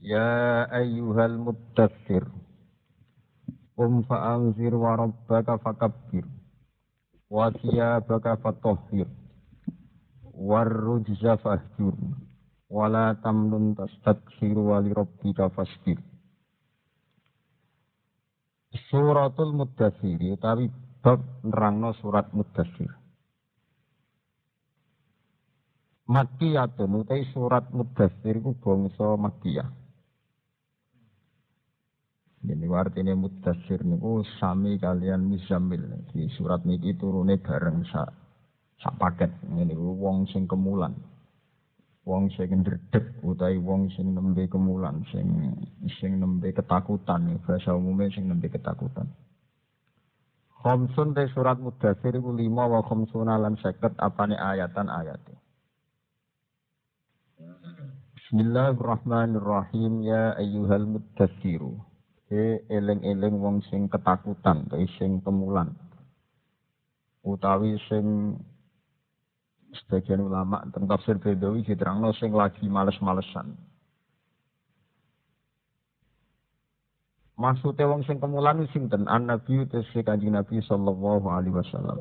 Ya ayyuhal muddathir Qum fa'anzir wa rabbaka fakabbir. Wa thiyabaka fatahhir Warrujza fahjur. Wa la tamnun tastakthir wa Suratul Muddathir utawi bab nerangno surat Muddathir Makiyatun utai surat Muddathir ku bangsa Makiyah ini artinya mudasir niku sami kalian mizamil. Di surat niki turune bareng sak sak paket. Ini wong sing kemulan. Wong sing ndredeg utawi wong sing nembe kemulan, sing sing nembe ketakutan. Bahasa umumnya sing nembe ketakutan. Khamsun te surat mudasir iku lima wa khamsuna lan seket apane ayatan ayate. Bismillahirrahmanirrahim ya ayyuhal mudassiru. E eling-eling wong sing ketakutan utawi sing kemulan utawi sing sebagian ulama tentang tafsir Bedawi diterangno sing lagi males-malesan. Maksudnya wong sing kemulan sinten an nabi tesih kanjeng nabi sallallahu alaihi wasallam.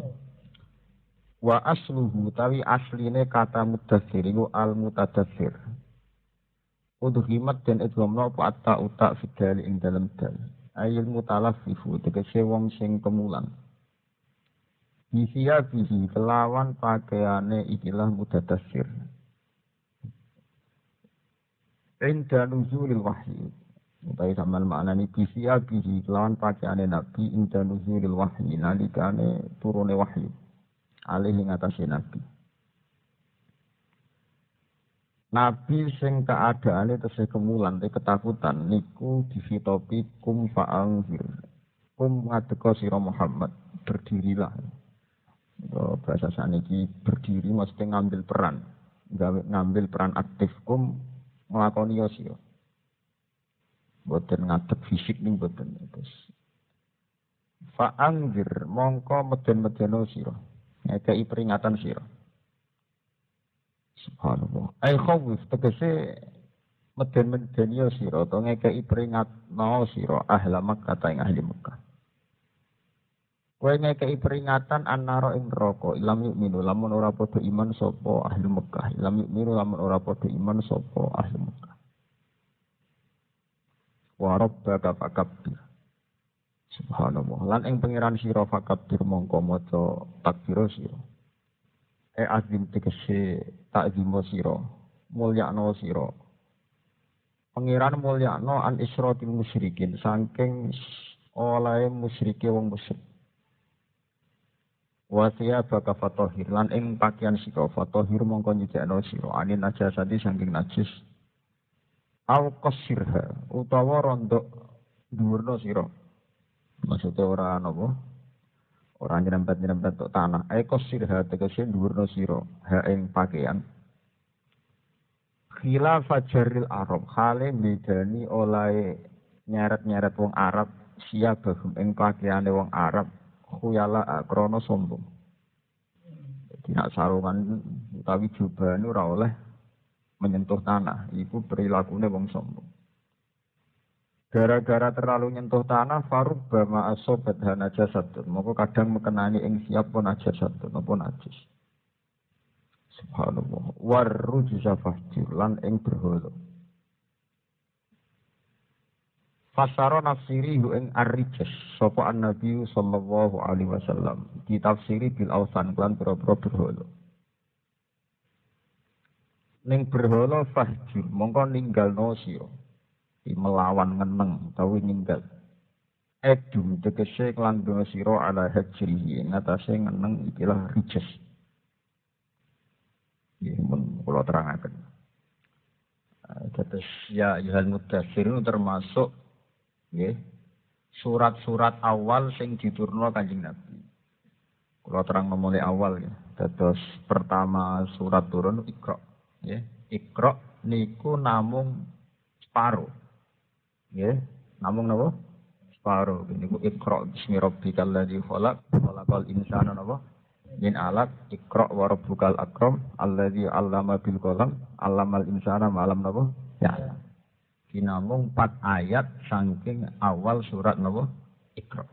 Wa asluhu tawi asline kata mudathir iku al mutadathir Udhimat dan idghamna apa atta uta fidali ing dalam dal. Ayil mutalafifu tegese wong sing kemulan. Bisia bihi kelawan pakaiane ikilah mudadassir. Inda nuzulil wahyi. Utai sama maknani bisia bihi kelawan pakaiane nabi inda nuzulil wahyi nalikane turune wahyu. Alih ing atase nabi. Nabi sing keadaane tesih kemulan te ketakutan niku disitopi kum fa'angfir. Kum ngadeka sira Muhammad, berdirilah. Itu bahasa saniki berdiri maksudnya ngambil peran. ngambil peran aktif kum nglakoni yo sira. Boten ngadeg fisik ning boten terus. Fa'angfir mongko meden-medeno sira. Ngekei peringatan sira. Subhanallah. Ai khawif tegese meden-meden ya sira to ngekeki peringatno sira ahli Makkah ta ing ahli Makkah. Kowe ngekeki peringatan annara ing neraka ilam minu lamun ora padha iman sapa ahli Mekah. Ilam minu lamun ora padha iman sapa ahli Mekah. Wa rabbaka fakabbir. Subhanallah. Lan ing pangeran sira fakabbir mongko maca takbir sira e azim tegese takzimo sira mulyakno sira. Pangeran mulyakno an isrotil musyrikin saking oleh musyrike wong musyrik Wasiya baka fatohir lan ing pakaian sira fatohir mongko nyucikno sira anin najasati saking najis. Al qasirha utawa rondok dhuwurna sira. Maksudnya ora napa Orang nyerempet-nyerempet tok tanah. Eko sirha tegese dhuwurna sira ha ing pakaian. Khila fajaril Arab hale bedani oleh nyeret-nyeret wong Arab siap bagum ing pakaiane wong Arab khuyala krana sombong. Nak sarungan utawi jubah ora oleh menyentuh tanah, iku perilakune wong sombong. Gara-gara terlalu nyentuh tanah, farub bama asobat hana jasadun. Maka kadang mekenani ing siap pun aja satu, pun najis. Subhanallah. Warru fahjir, lan ing berholo. Fasara nafsiri hu ing arrijas sapa an-nabi sallallahu alaihi wasallam ditafsiri bil ausan klan pira-pira berhala. Ning berhala fahjur mongko ninggalno sira melawan ngeneng utawi ninggal edum tegese klandha sira ala hajrihi ngatasé ngeneng ikilah rijes nggih mun kula terangaken Terus ya Yuhal Mudassir itu termasuk ya, surat-surat awal sing diturunno Kanjeng Nabi. Kalau terang mulai awal ya. Terus pertama surat turun Iqra. Ya, Iqra niku namung separuh. Ya, namung? Separuh. Niku Iqra bismi rabbikal ladzi khalaq, khalaqal insana napa? min alat ikra wa rabbukal akram alladzi 'allama bil qalam 'allamal insana ma'lam napa? Ya. Dinamung 4 ayat saking awal surat napa? Ikra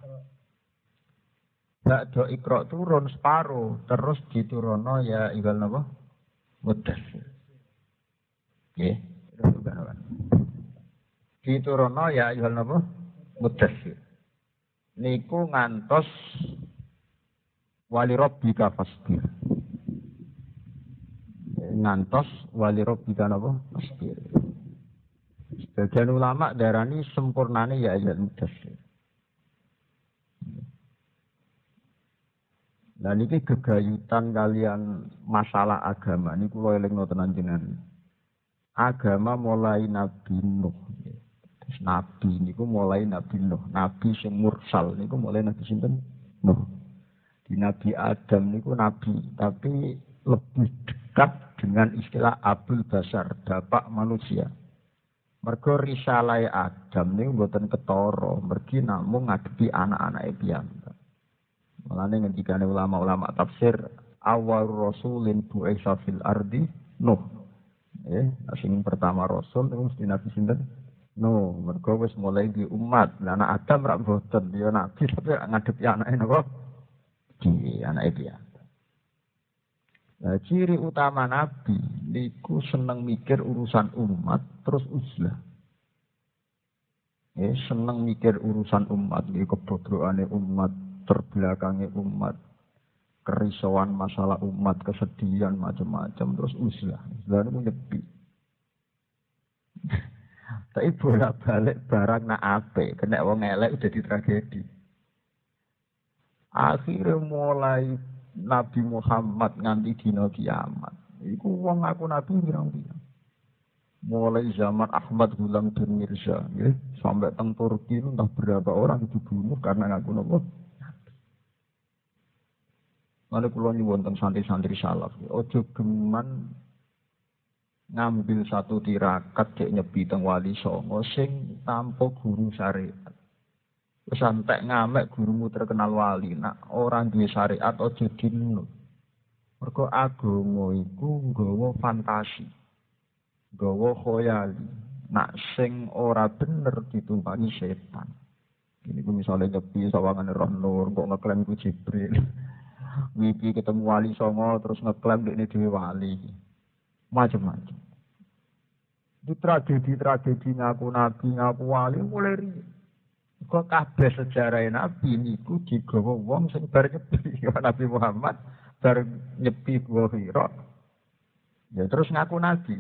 Ba'da ikra turun separuh terus diturono ya igal napa? Mudassir nggih diturono ya igal napa mudassir niku ngantos wali rabbika fasbir. Ngantos wali rabbika napa? Fasbir. Sebagian ulama darani sempurnane ya ayat mudassir. Dan ini gegayutan kalian masalah agama. Ini kulo eling tenan jenengan. Agama mulai Nabi Nuh. Nabi niku mulai Nabi Nuh. Nabi sing mursal niku mulai Nabi sinten? Nuh. Di Nabi Adam niku nabi, tapi lebih dekat dengan istilah Abul Basar, bapak manusia. Mergo risalah Adam niku mboten ketara, mergi namung ngadepi anak-anake piyambak. Mulane ngendikane ulama-ulama tafsir awal rasulin bu'isa fil ardi Nuh. Eh, sing pertama rasul itu mesti nabi sinten? Nuh, mergo wis mulai di umat. Lah anak Adam rak mboten dia nabi tapi ngadepi anake napa? di anak dia. Nah, ciri utama Nabi niku seneng mikir urusan umat terus uzlah. Eh, seneng mikir urusan umat, ini kebodohannya umat, terbelakangnya umat, kerisauan masalah umat, kesedihan macam-macam, terus uzlah. Uzlah itu nyepi. Tapi bolak-balik barang nak ape, kena wong elek udah di tragedi. Akhirnya mulai Nabi Muhammad nganti dina kiamat. Iku wong aku Nabi pirang-pirang. Mulai zaman Ahmad Gulam bin Mirza, ya, sampai teng Turki entah berapa orang dibunuh karena ngaku nopo. Mana kulo nyuwun teng santri-santri salaf, ojo geman ngambil satu tirakat cek nyepi teng wali songo sing tanpa guru syariat. Sampai ngamek gurumu terkenal wali, nak orang duwe syariat aja dinut. Mergo agama iku nggawa fantasi. Nggawa khoyali. Nak sing ora bener ditumpangi setan. Ini ku misalnya nyepi sawangan roh nur, kok ngeklaim ku Jibril. Wiki ketemu wali songo terus ngeklaim ini dewi wali. Macam-macam. Itu tragedi-tragedi ngaku nabi, ngaku wali mulai riak. Kok kabeh sejarah Nabi niku digawa wong sing bar nyepi Nabi Muhammad bar nyepi Hira. Ya terus ngaku nabi.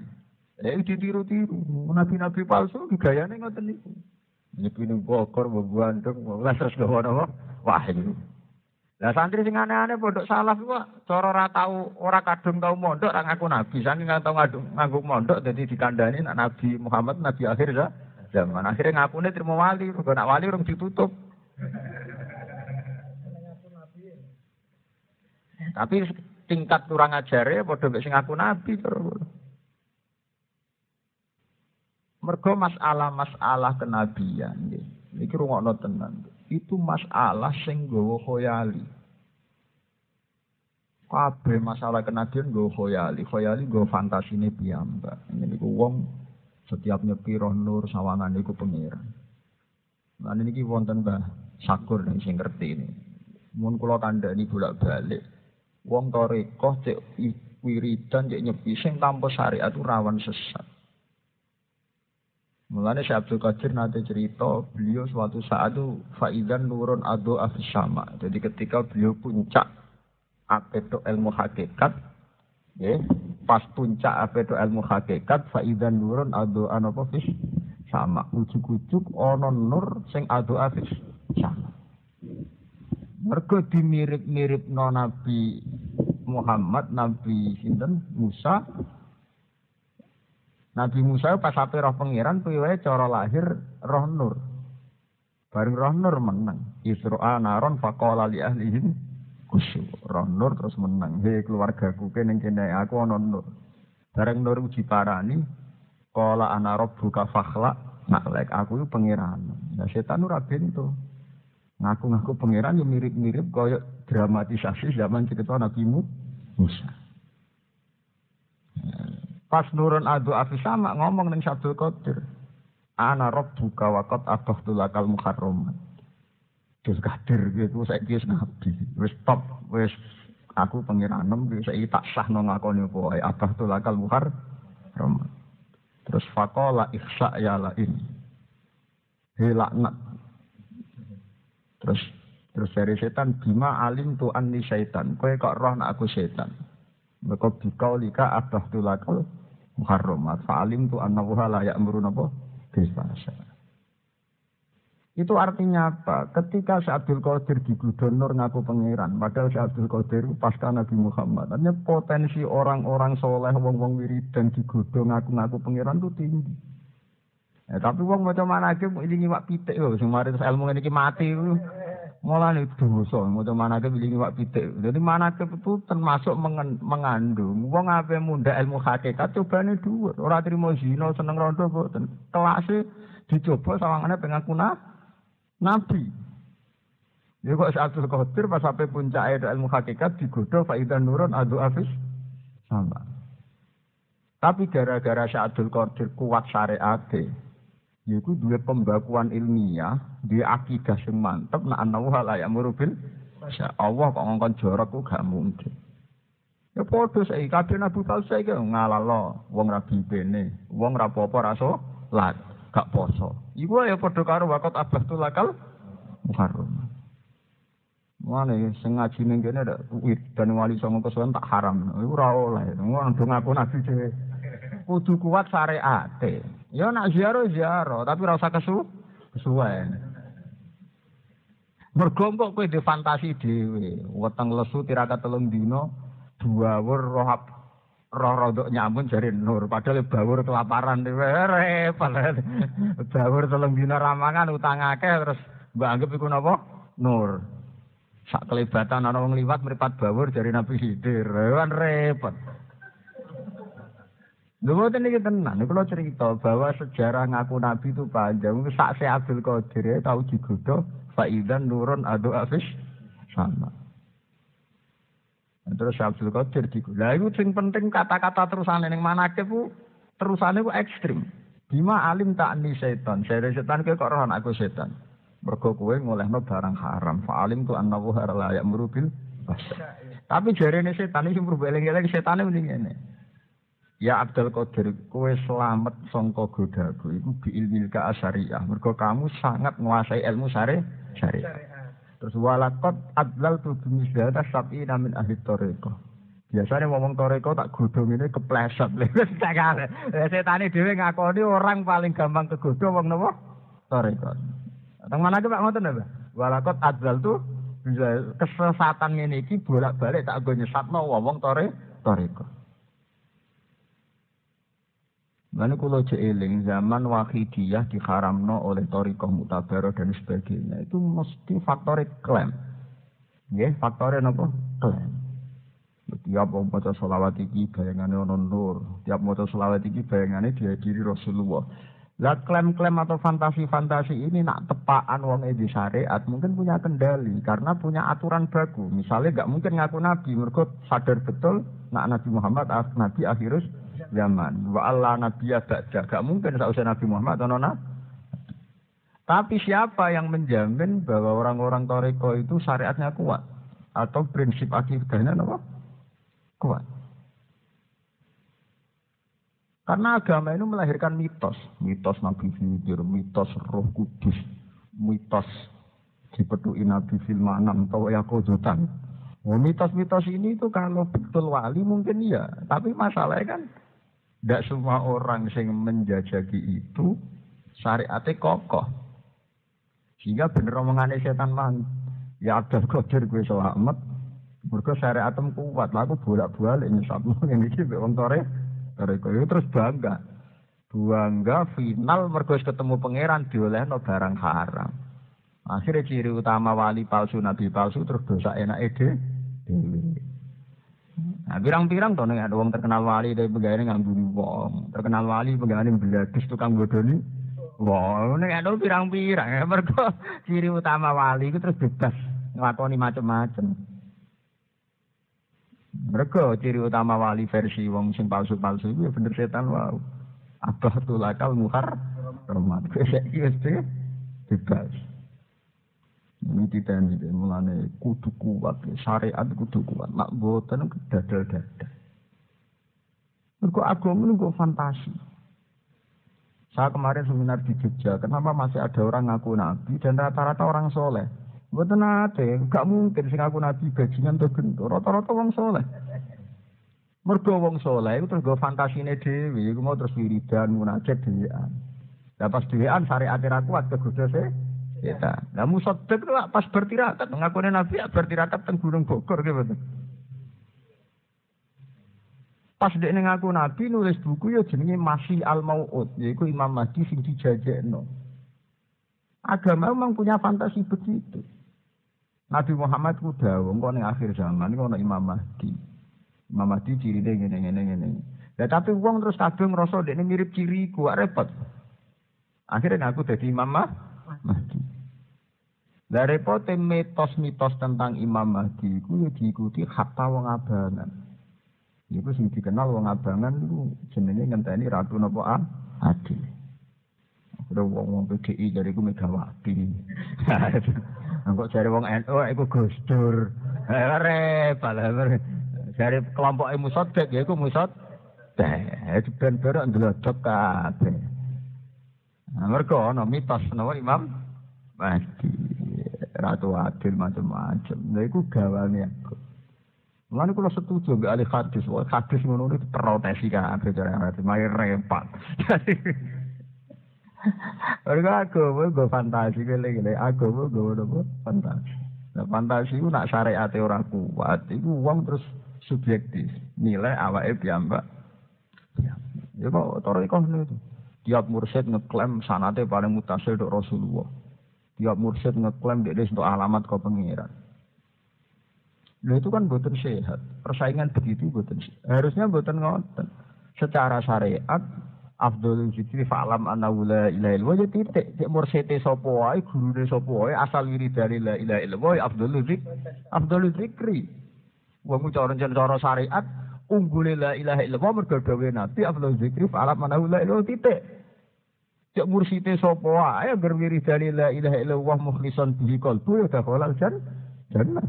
Ya ditiru-tiru. Nabi-nabi palsu gayane ngoten niku. Nyepi ning Bogor, Bandung, lah terus gawa napa? Wahyu. Lah santri sing aneh-aneh pondok salaf ku cara ora tau ora kadung tau mondok ora ngaku nabi. Saking nggak tau nganggo mondok dadi dikandani nak Nabi Muhammad nabi akhir ya zaman. Akhirnya ngakune terima wali, mergo nak wali urung ditutup. Tapi tingkat kurang ajar ya padha mek sing ngaku nabi terus. Mergo masalah-masalah kenabian nggih. Iki rungokno tenan. Itu masalah sing nggawa khoyali. Kabeh masalah kenabian nggawa khoyali. Khoyali nggawa fantasine piyambak. Ini ku wong setiap nyepi roh nur sawangan iku pengiran. Lan niki wonten Mbah Sakur ning sing ngerti ini. Mun kula kandhani bolak-balik. Wong tarekah cek wiridan cek nyepi sing tanpa syariat rawan sesat. Mulane Syekh Abdul Qadir nanti cerita beliau suatu saat itu faidan nurun ado afis sama. Jadi ketika beliau puncak apeto ilmu hakikat, ya, pas puncak apa itu ilmu hakikat faidan nurun adu anapa fis sama ujuk-ujuk ono nur sing adu afis sama mergo dimirip-mirip no Nabi Muhammad Nabi sinten? Musa Nabi Musa pas ape roh pangeran piye cara lahir roh nur. Bareng roh nur menang. Isra naron faqala li ahlihi kusu. Roh nur terus menang. Hei keluargaku kene kene aku ana nur. Bareng nur uji parani qala ana rabbuka fakhla lek aku itu pangeran. Nah setan ora bento. Ngaku-ngaku pangeran yo mirip-mirip kaya dramatisasi zaman cerita Nabi Musa. Pas nurun adu afi sama ngomong ning Sabdul Qadir. Ana rabbuka wa qad abahtu lakal muharramat. Terus kadir gitu saya wis nabi. Wis top wis aku pengiranem saya tak sah no ngakoni apa wae abahtu lakal muharramat. Terus fakola ihsa ya lain. Hilaknat. Terus terus dari setan bima alim tu anni syaitan. Kowe kok roh nak aku setan. Mereka bikau lika abah tulakal muharramat. Fa'alim tu annahu la ya'muru napa bisfahsya. Itu artinya apa? Ketika si Abdul Qadir di Nur ngaku pangeran, padahal si Abdul Qadir pasca Nabi Muhammad. Artinya potensi orang-orang soleh, wong-wong dan digodo ngaku-ngaku pangeran itu tinggi. Ya, tapi wong macam mana aja ini nyimak pitik loh, semarin ilmu ini mati malah nih dosa. Mana ke pilih wak pitik jadi mana ke itu termasuk mengandung. Wong apa munda ilmu hakikat coba nih dua. Orang terima zino seneng rondo kok kelasnya dicoba sawangannya pengaku nah nabi. Ya kok itu Qadir pas sampai puncak ilmu hakikat digoda faidan nurun adu afis. Sama. Tapi gara-gara Syaikhul Qadir kuat syariat Yaitu dua pembakuan ilmiah, dia akidah sing mantep, nak anahu halayak murubil. Allah kok ngongkon jorok ku gak mungkin. Ya podo saya, kabeh Nabi Falsa iki ngalalo, wong ra bibene, wong ra apa raso, lat, gak poso. Iku ya podo karo wakot abah tulakal muharram. Mana sing ngaji ning kene ada wit dan wali songo kesuwen tak haram. Iku ora oleh. Ngono ngaku nabi dhewe. Kudu kuat syariate. Ya nak ziarah ziarah, tapi rasa kesu kesuwen. Mergo kok kowe fantasi dhewe, weteng lesu tirakat telung dino, bawur roh roh rodok nyamun jari nur, padahal bawur kelaparan repot. Bawur telung dino ramangan utang akeh terus mbak anggap iku napa? Nur. Sak kelibatan ana wong liwat mripat bawur jari Nabi Khidir. Repot. Lho niki tenan, kula cerita bahwa sejarah ngaku nabi itu panjang. Sak se Abdul Qadir ya tahu digodho faidan nurun adu afis sama. Terus Abdul Qadir digodho. Lah iku sing penting kata-kata terusane ning manake ku terusane ku ekstrim. Bima alim tak ni setan. Saya setan kok roh aku setan. Mergo kowe ngolehno barang haram. Fa alim tu annahu la ya'muru bil Tapi jarene setan iki mrubah eling-eling setane mending ngene. Ya Abdul Qadir, kowe selamat songko godaku iku bi ilmil ka. Mergo kamu sangat menguasai ilmu syari syariah. Terus walakot adlal tu bimisdata sapi namin ahli toreko. Biasanya ngomong toreko tak godong ini kepleset. Setane dhewe ngakoni orang paling gampang kegodo wong napa? Toreko. Teng mana ke Pak ngoten Pak? Walakot adlal tu kesesatan ngene iki bolak-balik tak go nyesatno wong tore toreko. Lalu kalau jeeling zaman wahidiyah diharamno oleh torikoh mutabaro dan sebagainya itu mesti faktor klaim. Ya, faktor apa? Klaim. Tiap mau baca sholawat iki bayangannya ono nur. Tiap mau baca sholawat iki bayangannya dihadiri Rasulullah. Lah klaim-klaim atau fantasi-fantasi ini nak tepaan wong di syariat mungkin punya kendali karena punya aturan baku. Misalnya nggak mungkin ngaku nabi, mereka sadar betul nak Nabi Muhammad nabi akhirus zaman. Wa Allah Nabi ba'da. Gak mungkin usah Nabi Muhammad atau nona. Tapi siapa yang menjamin bahwa orang-orang Toreko itu syariatnya kuat? Atau prinsip akidahnya apa? Kuat. Karena agama ini melahirkan mitos. Mitos Nabi Khidir, mitos roh kudus, mitos dipetui Nabi Filmanam, atau Yakodotan. Oh, mitos-mitos ini itu kalau betul wali mungkin iya. Tapi masalahnya kan tidak semua orang yang menjajaki itu syariatnya kokoh. Sehingga bener omongannya setan man. Ya ada kodir gue selamat. Mereka syariatem kuat. Lalu bolak-balik ini wong tore. Tore terus bangga. Buangga final mergo ketemu pangeran diolehno barang haram. Akhirnya ciri utama wali palsu, nabi palsu terus dosa enak ide dewi. Nah, pirang-pirang nek ada wong terkenal wali dari pegawai ngambuni wong, terkenal wali pegawai beladis tukang bodoni. Wah, nek ada pirang-pirang ya mergo ciri utama wali itu terus bebas nglakoni macam-macam. Mergo ciri utama wali versi wong sing palsu-palsu itu ya bener setan wow. Abah tulakal muhar rahmat. Wis bebas. Ini tidak ini mulane kudu kuat, syariat kudu kuat. Nak boten dadal-dadal. Mergo agama itu fantasi. Saya kemarin seminar di Jogja, kenapa masih ada orang ngaku nabi dan rata-rata orang soleh? Buat nate, gak mungkin sing ngaku nabi bajingan tuh gentur, rata-rata orang soleh. Mergo wong soleh itu terus gue fantasine dewi, gue mau terus wiridan, munajat dewean. Lah pas dewean syariat kuat kegoda sih. Ya, nah musaddiq itu pas bertirakat ngakune Nabi ya bertirakat teng Gunung Bogor gitu. Pas dia ngaku Nabi nulis buku ya jenenge Masih Al Mau'ud, yaitu Imam Mahdi sing dijajekno. Agama memang punya fantasi begitu. Nabi Muhammad ku dawuh engko ning akhir zaman iku ana Imam Mahdi. Imam Mahdi cirine ngene ngene ngene. Ya tapi wong terus kadung ngrasa dekne mirip ciriku, repot. Akhirnya ngaku dadi Imam Mahdi. Lah repote mitos-mitos tentang Imam Mahdi iku ya diikuti hatta wong abangan. Iku sing dikenal wong abangan iku jenenge ngenteni ratu napa Adil. Ada wong-wong PDI dari ku Megawati. Engkok cari wong NU iku Gus Dur. Repot lah. Dari kelompok Musodek ya iku Musod. Ben berok ndelodok kabeh. Nah, mergo ana mitos napa Imam Mahdi. Ratu adil macam-macam. Nah itu gawane aku. Mulane kula setuju mbek ahli hadis. Wah hadis ngono itu protesi kabeh cara hadis. Main repot. Mereka aku gue fantasi gile-gile. Aku gue gue fantasi. Nah, fantasi itu nak syariat ora kuat. Iku uang terus subjektif. Nilai awake piyambak. Ya kok toriko itu. Tiap mursyid ngeklaim sanate paling mutasil untuk Rasulullah. Tiap mursyid ngeklaim dia untuk alamat kau pengiran. Nah itu kan buatan sehat. Persaingan begitu buatan sehat. Harusnya buatan ngoten. Secara syariat, Abdul Zikri fa'alam anna la ilaha illallah ya titik. Cek mursyide sapa wae, gurune sapa wae, asal dari la ilaha illallah ya Abdul Zikri. Abdul Zikri. Wong cara cara syariat unggule la ilaha illallah mergo dawuhe Abdul Zikri fa'alam anna la ilaha titik. Cek mursite sapa wae agar wiridane la ilaha illallah mukhlishan bihi qalbu ya dakhalal jan jannah.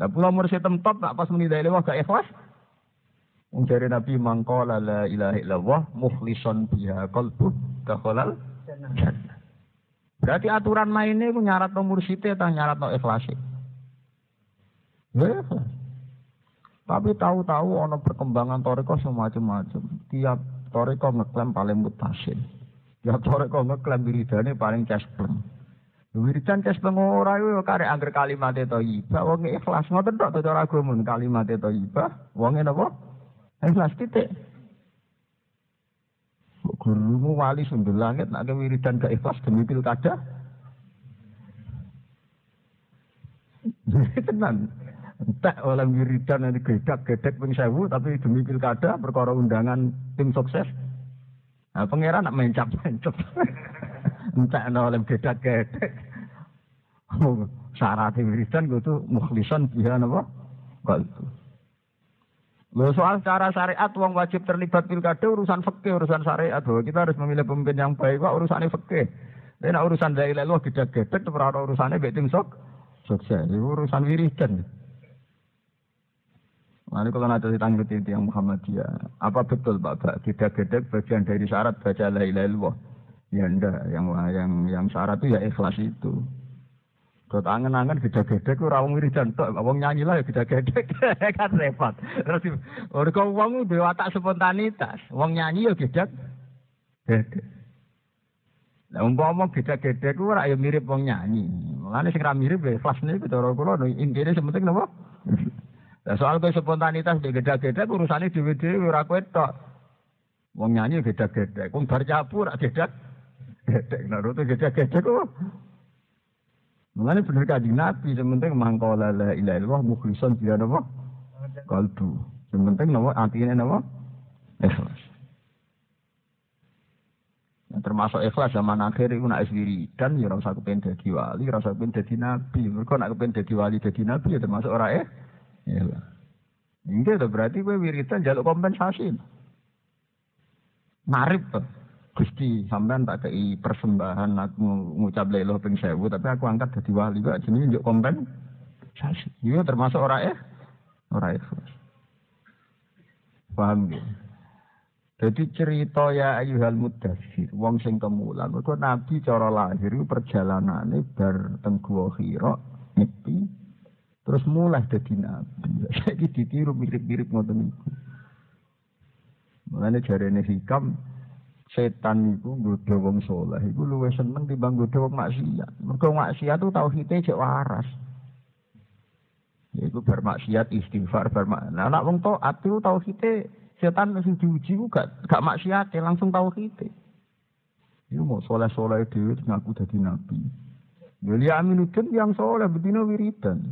Lah pula mursid tempat nak pas muni la ilaha gak ikhlas. Wong jare Nabi mangqala la ilaha illallah mukhlishan biha qalbu dakhalal jannah. Berarti aturan mainnya itu nyarat no mursite atau nyarat no ikhlas. Ya. Tapi tahu-tahu ono perkembangan toriko semacam-macam. Tiap toriko ngeklaim paling mutasin. Ya torek kok ngeklaim wiridane paling cespleng. Wiridan cespleng ora yo karek angger kalimat thayyibah wong ikhlas ngoten tok cara agama kalimat thayyibah wong napa? Ikhlas titik. Gurumu wali sundul langit nak wiridan gak ikhlas demi pilkada. Tenan. Tak oleh wiridan nanti gedak-gedek ping sewu tapi demi pilkada perkara undangan tim sukses. Nah, pangeran nak mencap-mencap. Entah ana oleh beda gedek. Syarat wiridan kudu mukhlisan biha napa? Qalbu. Lo soal cara syariat wong wajib terlibat pilkada urusan fikih urusan syariat bahwa kita harus memilih pemimpin yang baik kok urusannya fikih. Tapi urusan dari lalu gede gedek ora urusannya tim sok sukses. Urusan wiridan. Lalu kalau nanti ditanggapi yang Muhammadiyah, apa betul Pak Tidak gedek bagian dari syarat baca la ilaha illallah. Ya enggak, yang yang yang syarat itu ya ikhlas itu. Kalau angen-angen gede-gede ku rawung wiridan tok, wong nyanyi lah ya gede-gede kan repot. Terus mergo wong duwe watak spontanitas, wong nyanyi ya gede gede. Lah umpama gede-gede ku ora ya mirip wong nyanyi. Sing ra mirip ya ikhlas niku cara kula intine sementing napa? Nah, soal ke spontanitas di gede-gede urusannya dewe-dewe ora kowe tok. Wong nyanyi gede-gede, wong bar cabur gede gede. Nah, itu gede-gede kok. Mulane bener kanjeng Nabi, sing penting mangkola la ilaha illallah mukhlishon dia napa? Kalbu. Sing penting napa atine napa? Ikhlas. Nah, termasuk ikhlas zaman akhir itu nak dan ya rasa kepen dadi wali, rasa kepen dadi nabi. Mereka nak kepen dadi wali dadi nabi ya termasuk orang eh. Ya. Enggak itu berarti gue wiridan jaluk kompensasi. Narip tuh. Gusti sampean tak kei persembahan aku ngucap lelo ping sewu tapi aku angkat jadi wali kok jenenge njuk kompensasi. Iya termasuk ora eh ora ikhlas. Paham ya? Jadi cerita ya ayuhal mudassir, wong sing kemulan, mergo Nabi cara lahir perjalanane bar teng Gua Hira, nyepi, terus mulai dadi nabi. Saiki ditiru mirip-mirip ngoten niku. Mulane jarene hikam setan iku nggodha wong saleh iku luwih seneng timbang nggodha wong maksiat. Mergo maksiat tu tauhide cek waras. Yaiku bermaksiat istighfar bermak. Nah, anak wong taat itu tauhide setan mesti diuji ku gak gak maksiat langsung tauhide. Iku mau soleh-soleh dhewe ngaku dadi nabi. Jadi Aminuddin yang soleh betina wiridan.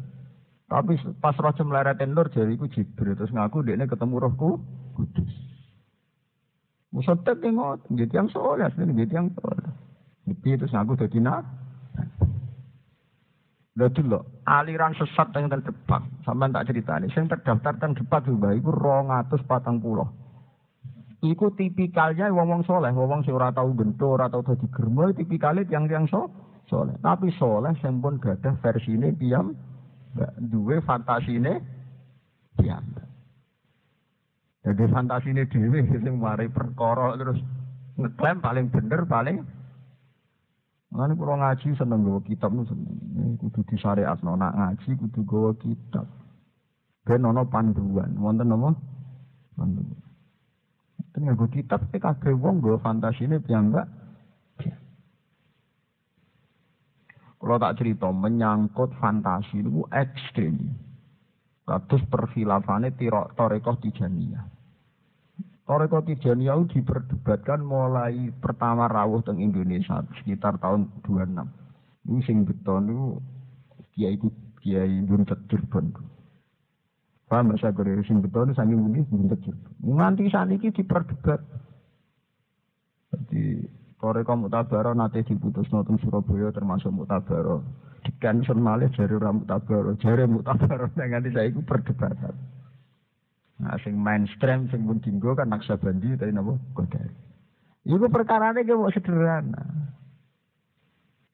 Tapi pas roh cemleret nur jadi iku Jibril terus ngaku dia ketemu rohku kudus. Musotek tengok, jadi yang soleh, jadi yang soleh. Jadi itu aku jadi nak. Lalu lo, aliran sesat yang terdepan, sama tak cerita ini. Yang terdaftar yang depan juga, itu rong atus patang pulau. Iku tipikalnya wong wong soleh, wong wong ora tau bentur atau tadi germo, tipikalnya yang yang so, soleh. Tapi soleh yang pun gak ada versi ini diam, dua fantasi ini diam. Jadi fantasi ini dewi, sing mari perkara terus ngeklaim paling bener paling Mana kalau ngaji seneng gawa kitab nu seneng. Kudu di syariat nak ngaji kudu gawa kitab. Ben nono panduan, wonten apa? Panduan. Ten nggo kitab kabeh wong gawa fantasine piyambak. Kalau tak cerita menyangkut fantasi itu ekstrim. Kados perfilafane Torekoh Tijaniyah. Torekoh Tijaniyah itu diperdebatkan mulai pertama rawuh teng Indonesia sekitar tahun 26. Ini sing beton itu Kiai Kiai Buntet Cirebon. Paham saya kira sing beton itu saking ini Buntet Cirebon. Nganti saat ini diperdebat. Jadi Torekoh Mutabaro nanti diputus nonton Surabaya termasuk Mutabaro cancel malih jari rambut tabaro, jari mutabaro saya itu perdebatan. Nah, sing mainstream, sing pun tinggo kan naksabandi tadi nabo kodari. Iku perkara ini mau sederhana.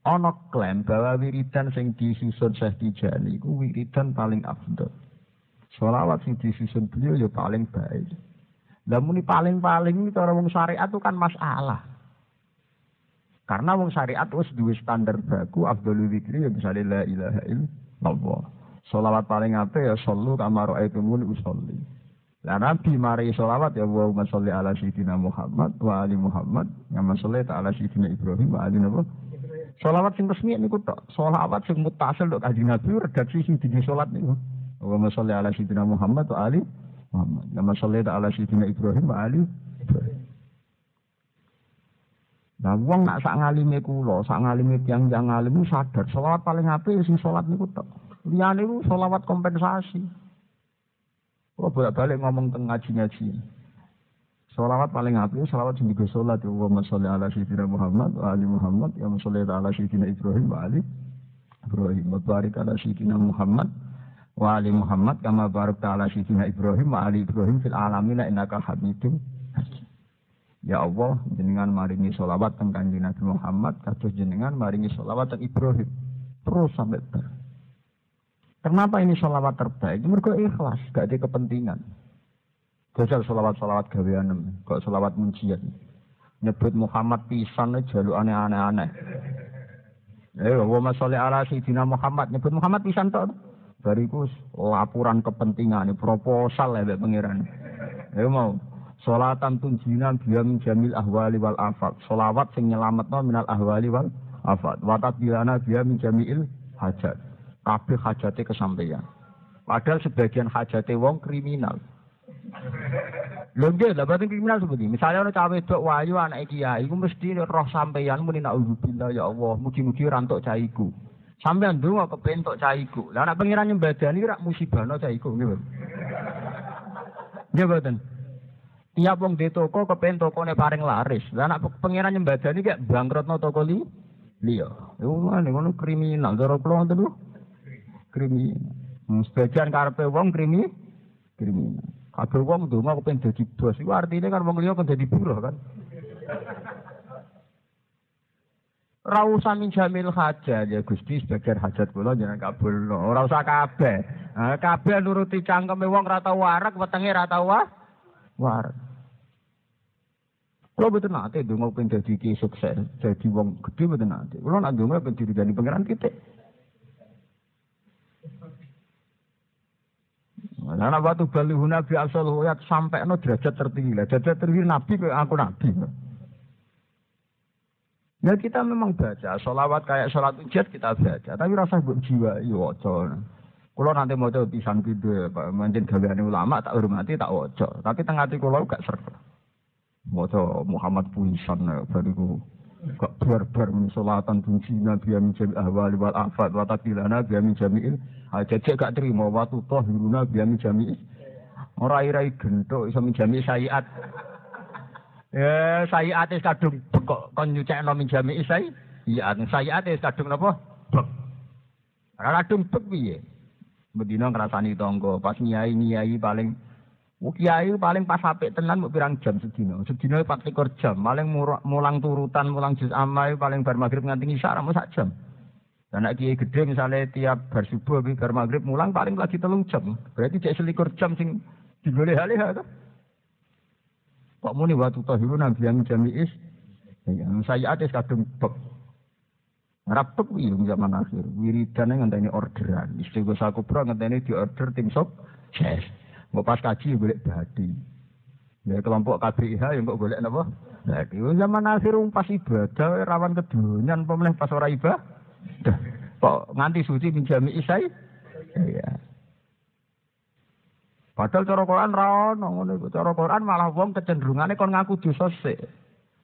Ono klaim bahwa wiridan sing disusun Syekh Tijani iku wiridan paling afdol. Solawat sing disusun beliau ya paling baik. Lah muni paling-paling itu orang syariat itu kan masalah. Karena wong syariat wis duwe standar baku afdhalu dzikri ya misalnya la ilaha illallah. Salawat paling apik ya sallu kama raaitumuni usolli. Lah Nabi mari salawat ya wa sholli ala sayyidina Muhammad wa ali Muhammad yang sholli ala sayyidina Ibrahim wa ali Nabi. Salawat sing resmi niku tok. Salawat sing mutasil tok kanjeng Nabi redaksi sing dini salat niku. Wa sholli ala sayyidina Muhammad wa ali Muhammad. Yang sholli ala sayyidina Ibrahim wa ali Ibrahim. Nah, wong nak sak ngalime kula, sak ngalime tiang-tiang ngalim sadar selawat paling apik sing salat niku tok. Liyane niku selawat kompensasi. Kula bolak-balik ngomong teng ngaji-ngaji. Selawat paling apik selawat sing digo salat ya Allahumma sholli ala sayyidina Muhammad wa ali Muhammad ya sholli ala sayyidina Ibrahim wa ali Ibrahim wa barik ala sayyidina Muhammad wa ali Muhammad kama barakta ala sayyidina Ibrahim wa ali Ibrahim fil alamin innaka Hamidum Ya Allah, jenengan maringi sholawat teng kanjeng Nabi Muhammad, kados jenengan maringi sholawat teng Ibrahim. Terus sampai ber. Kenapa ini sholawat terbaik? Mereka ikhlas, gak ada kepentingan. Jajal sholawat-sholawat gawean, kok sholawat muncian. Nyebut Muhammad pisan jaluk aneh-aneh. Eh, wa sholli ala sayyidina Muhammad, nyebut Muhammad pisan tok. Bariku laporan kepentingan, proposal ya pengiran. Eh mau Salatan tunjinan biya jamil ahwali wal afat. Solawat sing nyelametno minal ahwali wal afat. Watat bilana min jamil hajat. Kabeh hajate kesampaian. Padahal sebagian hajate wong kriminal. Lho nggih, lha berarti kriminal seperti misalnya ana cawe wedok wayu anak kiai iku mesti roh sampeyan muni naudzubillah ya Allah, mugi-mugi ora entuk caiku. Sampeyan ndonga kepentok caiku. Lah anak pengiran nyembadani rak musibahno caiku nggih. Nggih. Tiap wong di toko kepen tokone paring laris. Lah anak pengiran nyembadani kayak bangkrutno toko li liya. Iku ngene ngono kriminal cara kula ngoten. Kriminal. Hmm, sebagian karepe wong krimi kriminal. Kabeh wong ndonga kepen dadi bos. Iku artine kan wong liya kan dadi buruh kan. Ora usah min jamil hajat ya Gusti sebagian hajat kula jangan kabul. Ora usah kabeh. Kabeh nuruti cangkeme wong ora tau warak, wetenge ora tau. Kulo betul nate donga pengen dadi ki sukses, dadi wong gede betul nate. Kulo nak donga pengen diridani pangeran titik. Nah, anak batu balihu nabi asal huyat sampai no derajat tertinggi lah. Derajat tertinggi nabi aku nabi. Ya kita memang baca, sholawat kayak sholat ujat kita baca, tapi rasa buat jiwa, iya waco. Kalau nanti mau coba pisang video, manjen gaweane ulama tak hormati tak waco. Tapi tengah hati kalau gak serk. Mau Muhammad Puisan bariku gak barbar min sholatan tunsina biya min jami ahwali wal afad wa takilana biya min jami'il ajajak gak terima watu tohiruna biya min jami'il Ora-irai gentuk iso min jami'il sayiat Ya sayiat is kadung kok kon nyucekno min jami'il Iya, sayiat is kadung napa? Bek. Ora kadung bek piye? Bedina ngrasani tangga, pas nyai-nyai paling kiai paling pas apik tenan mau pirang jam sedina. Sedina 24 jam, paling mulang turutan, mulang juz amai paling bar magrib nganti isya ramu sak jam. Dan nek kiai gede misalnya tiap bar subuh bar magrib mulang paling lagi telung jam. Berarti cek selikur jam sing digoleh halih ha Kok muni waktu tahiru nabi yang jami'is. Ya, saya ada kadung bek. Rapek wih zaman akhir. Wiridan yang ngenteni orderan. Istighosah kubra ngenteni di order tim sok. Mau pas kaji golek badi. Ya kelompok KBIH yang kok golek napa? Badi. Zaman akhir pas ibadah rawan kedunyan pemenang pas ora ibadah. Kok nganti suci minjami isai? Iya. Padahal cara Quran ra ono ngono. Cara Quran malah wong kecenderungane kon ngaku dosa sik.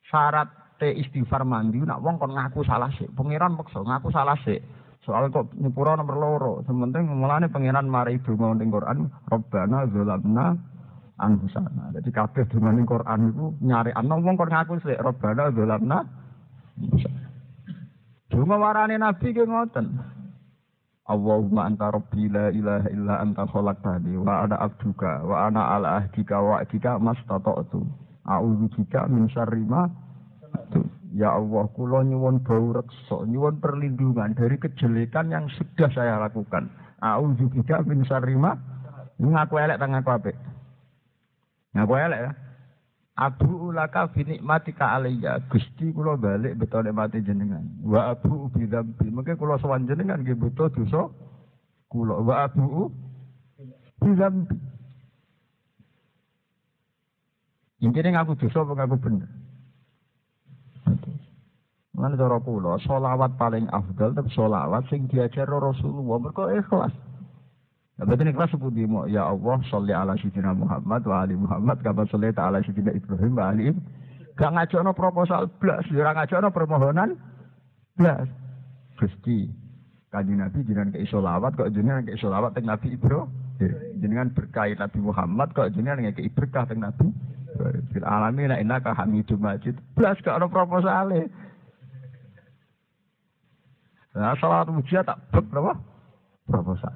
Syarat te istighfar mandi nak wong kon ngaku salah sik. Pangeran maksa ngaku salah sik. Soal kok nyepura nomor loro. Sementing mulane pengiran mari donga ning Quran, Rabbana zalamna anfusana. Jadi kabeh donga ning Quran iku nyari ana wong kok ngaku sik Rabbana zalamna Donga warane nabi ki ngoten. Allahumma anta rabbi la ilaha illa anta khalaqtani wa ana abduka wa ana ala ahdika wa ahdika mastata'tu. A'udzu bika min syarri ma Ya Allah, kula nyuwun bau reksa, nyuwun perlindungan dari kejelekan yang sudah saya lakukan. A'udzubika min syarri ma ngaku elek ta ngaku apik. Ngaku elek ya. Abu ulaka fi nikmatika alayya. Gusti kula balik beto nikmati jenengan. Wa abu bi dzambi. Mengke kula sowan jenengan nggih beto dosa kula. Wa abu bi dzambi. Intine ngaku dosa ngaku bener? Mana cara kula, solawat paling afdal tapi solawat sing diajar Rasulullah mergo ikhlas. Ya betul ikhlas sepundi mau ya Allah sholli ala sayyidina Muhammad wa ali Muhammad kama sholli ala sayyidina Ibrahim wa ali Gak ngajakno proposal blas, ora ngajakno permohonan blas. Gusti, kanjeng Nabi jenengan ke solawat kok jenengan ke solawat teng Nabi Ibrahim. Jenengan berkah Nabi Muhammad kok jenengan ke berkah teng Nabi. Fil alamin innaka Hamidum Majid. Blas gak ono proposale. Nah, salat mujiat tak bek berapa? Proposal.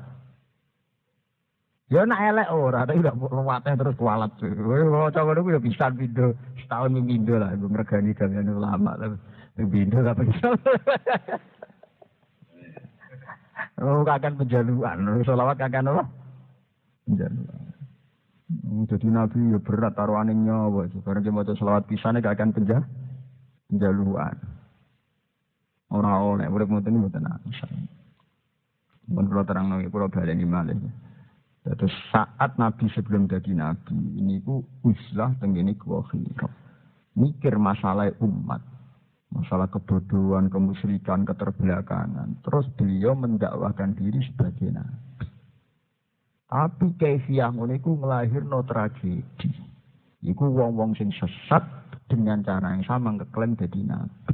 Ya nak elek ora, tapi udah ruwatnya terus kualat. Kalau coba dulu ya bisa video setahun minggu lah, gue ngregani kalian ulama lah. Bindo gak bisa. Oh, kakan penjaluan, solawat kakan apa? Penjaluan. Jadi Nabi ya berat taruhan nyawa. Sekarang dia mau selawat pisannya gak akan penjah, penjaluan. Orang oleh, mau ini buatan nangis. Bukan pulau terang lagi, pulau baleni malih. Terus saat Nabi sebelum jadi Nabi, ini ku uslah tenggini ku Mikir masalah umat. Masalah kebodohan, kemusyrikan, keterbelakangan. Terus beliau mendakwahkan diri sebagai Nabi. Tapi kaifiah ngono iku nglahirno tragedi. Iku wong-wong sing sesat dengan cara yang sama ngeklaim jadi nabi.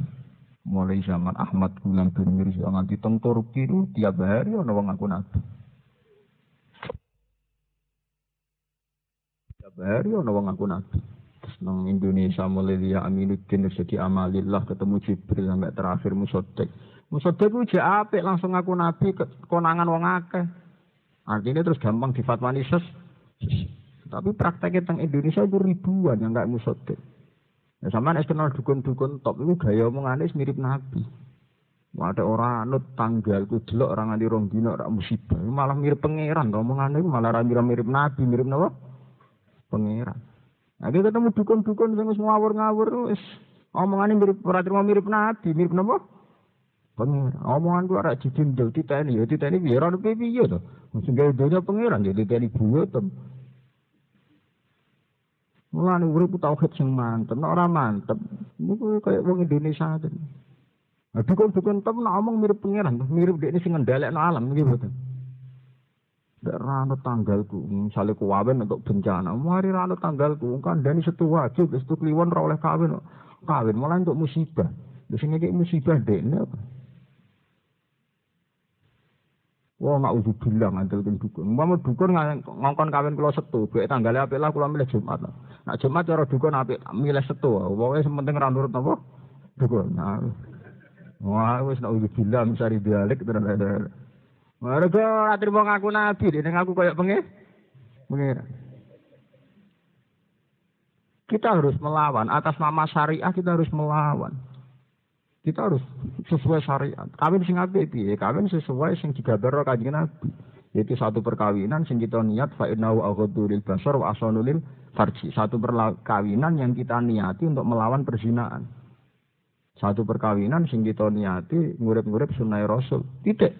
Mulai zaman Ahmad Gulam bin Mirza nganti teng Turki itu tiap hari ana wong ngaku nabi. Tiap hari ana wong ngaku nabi. Terus nang Indonesia mulai dia Aminuddin jadi amalillah ketemu Jibril sampai terakhir Musotek. Musotek itu apik langsung ngaku nabi konangan wong akeh. Artinya terus gampang difatwani ses. Tapi prakteknya tentang Indonesia itu ribuan yang nggak musodik. Ya sama es kenal dukun-dukun top itu gaya omongannya mirip Nabi. Ada orang anut tanggal itu delok orang nganti rong dino ora musibah. Malah mirip pangeran omongannya itu malah mirip mirip Nabi, mirip napa? Pangeran. Nah, ketemu dukun-dukun sing wis ngawur-ngawur wis omongannya mirip ora mirip Nabi, mirip napa? Pangeran. Omongan ku ora dijindel titeni ya titeni piye ora piye to. Sing gawe donya pangeran ya titeni buwet. Mulane urip tauhid sing mantep, nek ora mantep niku kaya wong Indonesia aja. Nah, dukun-dukun tem nak omong mirip pangeran, mirip dekne sing ngendhalekno alam nggih mboten. Nek rano tanggalku, misalnya kuwawen untuk bencana, mari rano tanggalku, kan dani setu wajib, setu kliwon ora oleh kawin, kawin malah untuk musibah. Di sini kayak musibah dekne apa? Wah, nggak udah bilang ngantil kan dukun. Mau dukun ngongkon kawin kulo setu, gue tanggalnya apa lah kulo milih Jumat. Nah Jumat cara dukun apa milih setu. Pokoknya sementing ranurut apa dukun. Nah, wah, wes nak udah bilang cari dialek. Mereka mau ngaku nabi, dia ngaku kayak pengir, pengir. Kita harus melawan atas nama syariah kita harus melawan. Kita harus sesuai syariat. Kawin sing apik piye? Kawin sesuai sing digambar Kanjeng Nabi. Yaitu satu perkawinan sing kita niat fa innahu basar wa asanu lil farji. Satu perkawinan yang kita niati untuk melawan perzinaan. Satu perkawinan sing kita niati ngurip-ngurip sunnah Rasul. Titik.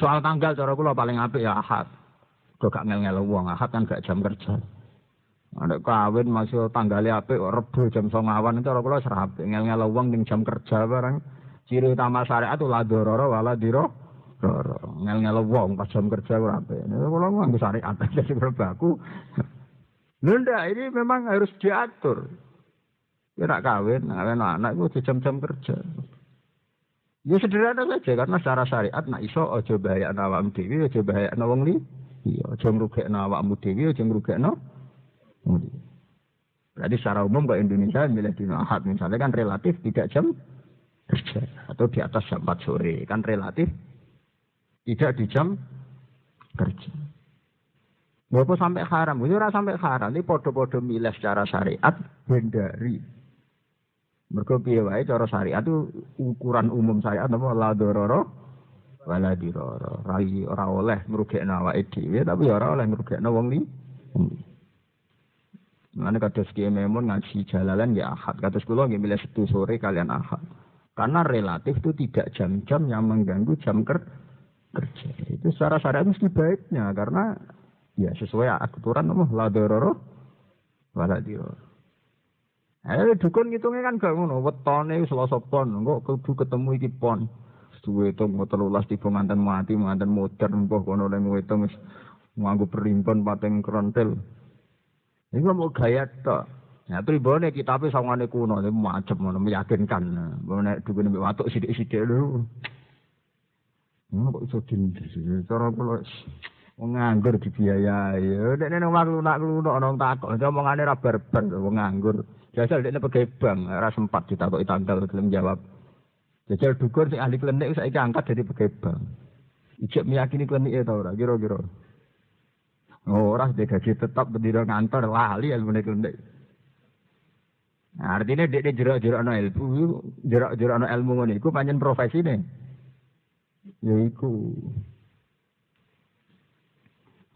Soal tanggal cara kula paling apik ya Ahad. Kok gak ngel-ngel wong Ahad kan gak jam kerja. Ada kawin masih tanggalnya apa? Rebu jam songawan itu orang kula serap. Ngel-ngel uang di jam kerja barang. Ciri utama syariat itu ladororo wala diro. Ngel-ngel uang pas jam kerja ora apa. Ini kula nganggo syariat jadi berbaku. Nunda ini memang harus diatur. Kira kawin, kawin anak itu di jam-jam kerja. Ya sederhana saja karena secara syariat nak iso aja bahaya awakmu dhewe aja bahaya wong li. Iya, aja ngrugekno awakmu dhewe aja ngrugekno Berarti secara umum ke Indonesia milih di ahad misalnya kan relatif tidak jam kerja atau di atas jam 4 sore kan relatif tidak di jam kerja. Bapak sampai haram, itu ora sampai haram, ini podo-podo milih secara syariat bendari. Mereka piye wae cara syariat itu ukuran umum syariat apa la dororo wala diroro. Rai ora oleh ngrugekno awake dhewe tapi ora oleh ngrugekno wong li. Mana kados Kiai Memun ngaji jalalan ya ahad. Kados kula nggih milih setu sore kalian ahad. Karena relatif itu tidak jam-jam yang mengganggu jam ker kerja. Itu secara syariat mesti baiknya karena ya sesuai aturan nomor la dororo. Eh dukun ngitungnya kan gak ngono, wetone Selasa pon, kok kudu ketemu iki pon. Suwe to mau telulas tiba mantan mati, mantan modern kok kono lek ngitung wis nganggo perimpon pateng krontel. Ini mau gaya tok. Nah, pribone kitabe sawangane kuno, ini macam ngono meyakinkan. Nek dukune mbek watuk sithik-sithik lho. Ngono kok iso dindis. Cara kula wong nganggur dibiayai. Nek nang waktu nak kluno ana takok, omongane ra barbar wong nganggur. Jajal dekne pegawai bank, ora sempat ditakoki tanggal gelem jawab. Jajal dukun sing ahli klinik saiki angkat jadi pegawai bank. Ijek meyakini klinik e ta ora kira-kira. Ora dia gaji tetap berdiri ngantor lali ilmu nek Nah, artinya dia dia jerak jerak no ilmu, jerak jerak no ilmu ngono iku panjen profesi nih. Ya iku.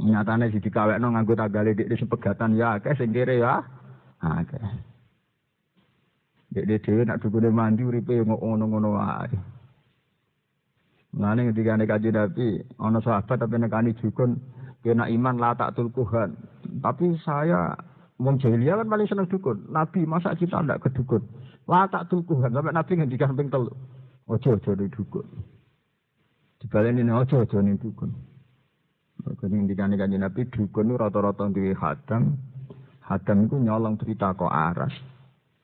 Nyatane si dikawekno nganggo tagale dik sepegatan ya akeh kere ya. Akeh. Dek dek dhewe nak dukune mandi uripe ngono-ngono wae. Ngene ketika nek kaji Nabi ana sahabat tapi nekani dukun kena iman lah tak tulkuhan. Tapi saya Wong jahiliyah kan paling seneng dukun. Nabi masa kita ndak ke dukun. Lah tak tulkuhan sampai Nabi ngendikan ping telu. Ojo ojo di dukun. Dibaleni ojo ojo ning dukun. Mergo ngendikan kanjeng Nabi dukun rata-rata duwe hadang. Hadam iku nyolong berita kok aras.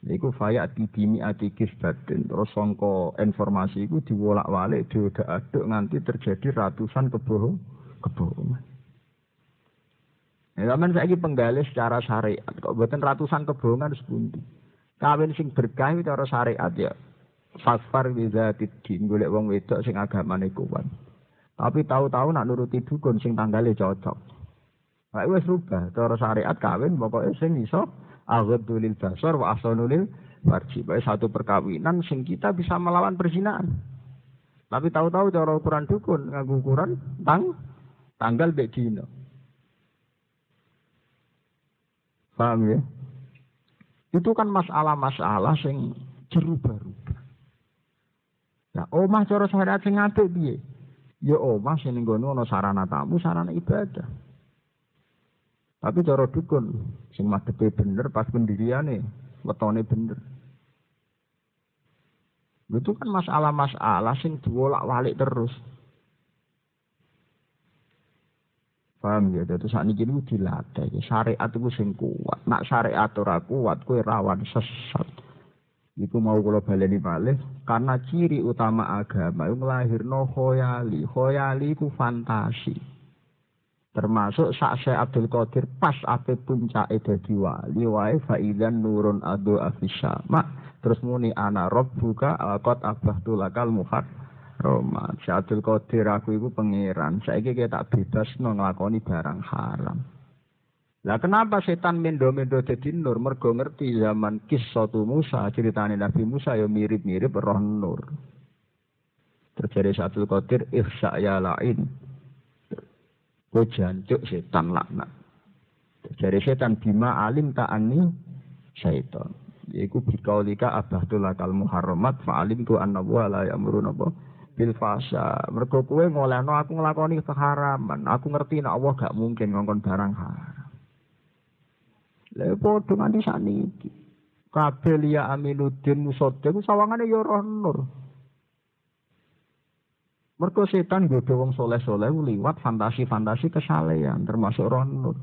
Iku faya bimi ati kisbatin. Terus songko informasi iku diwolak-walik diudak-aduk nganti terjadi ratusan kebohong kebohongan. Ya, zaman saya penggali secara syariat, kok buatan ratusan kebohongan sepundi. Kawin sing berkah itu cara syariat ya. Fasfar bisa tidin, golek wong wedok sing agamane kuat. Tapi tahu-tahu nak nuruti dukun sing tanggalnya cocok. Nah, wis rubah, cara syariat kawin pokoknya sing iso aghaddu lil basar wa ahsanu lil farji. Baik satu perkawinan sing kita bisa melawan perzinahan. Tapi tahu-tahu cara ukuran dukun nganggo ukuran tang tanggal bek dino. Paham ya? Itu kan masalah-masalah sing berubah-ubah. Nah, omah cara syariat sing apik piye? Ya omah sing ngono ana sarana tamu, sarana ibadah. Tapi cara dukun sing madhepe bener pas pendiriane, wetone bener. Itu kan masalah-masalah sing diwolak-walik terus. Paham ya? Jadi saat ini itu dilatih. Syariat itu sing kuat. Nak syariat ora kuat, kue rawan sesat. Iku mau kalau baleni malih karena ciri utama agama itu melahirno khoyali. Khoyali itu fantasi. Termasuk sak Abdul Qadir pas ape puncak dadi wali wae faidan nurun adu afisama. Terus muni ana rabbuka alqat abahtu lakal muhar Roma. Syadul Qadir aku iku pangeran. Saiki kita tak bebas no nglakoni barang haram. Lah kenapa setan mendo-mendo dadi nur? Mergo ngerti zaman kisah Musa, ceritane Nabi Musa ya mirip-mirip roh nur. Terjadi satu Qadir ihsa ya lain. Ko jancuk setan laknat. Terjadi setan bima alim ta'ani syaitan. Iku bikaulika abahtul lakal muharramat fa'alim tu anna wa la ya'muru bil fasa. Mergo kowe ngolehno aku nglakoni keharaman. Aku ngerti nek Allah gak mungkin ngongkon barang haram. Lha padha nganti sakniki. Kabeh liya Aminuddin Musodde ku sawangane ya roh nur. Mergo setan godho wong soleh-soleh liwat fantasi-fantasi kesalehan termasuk roh nur.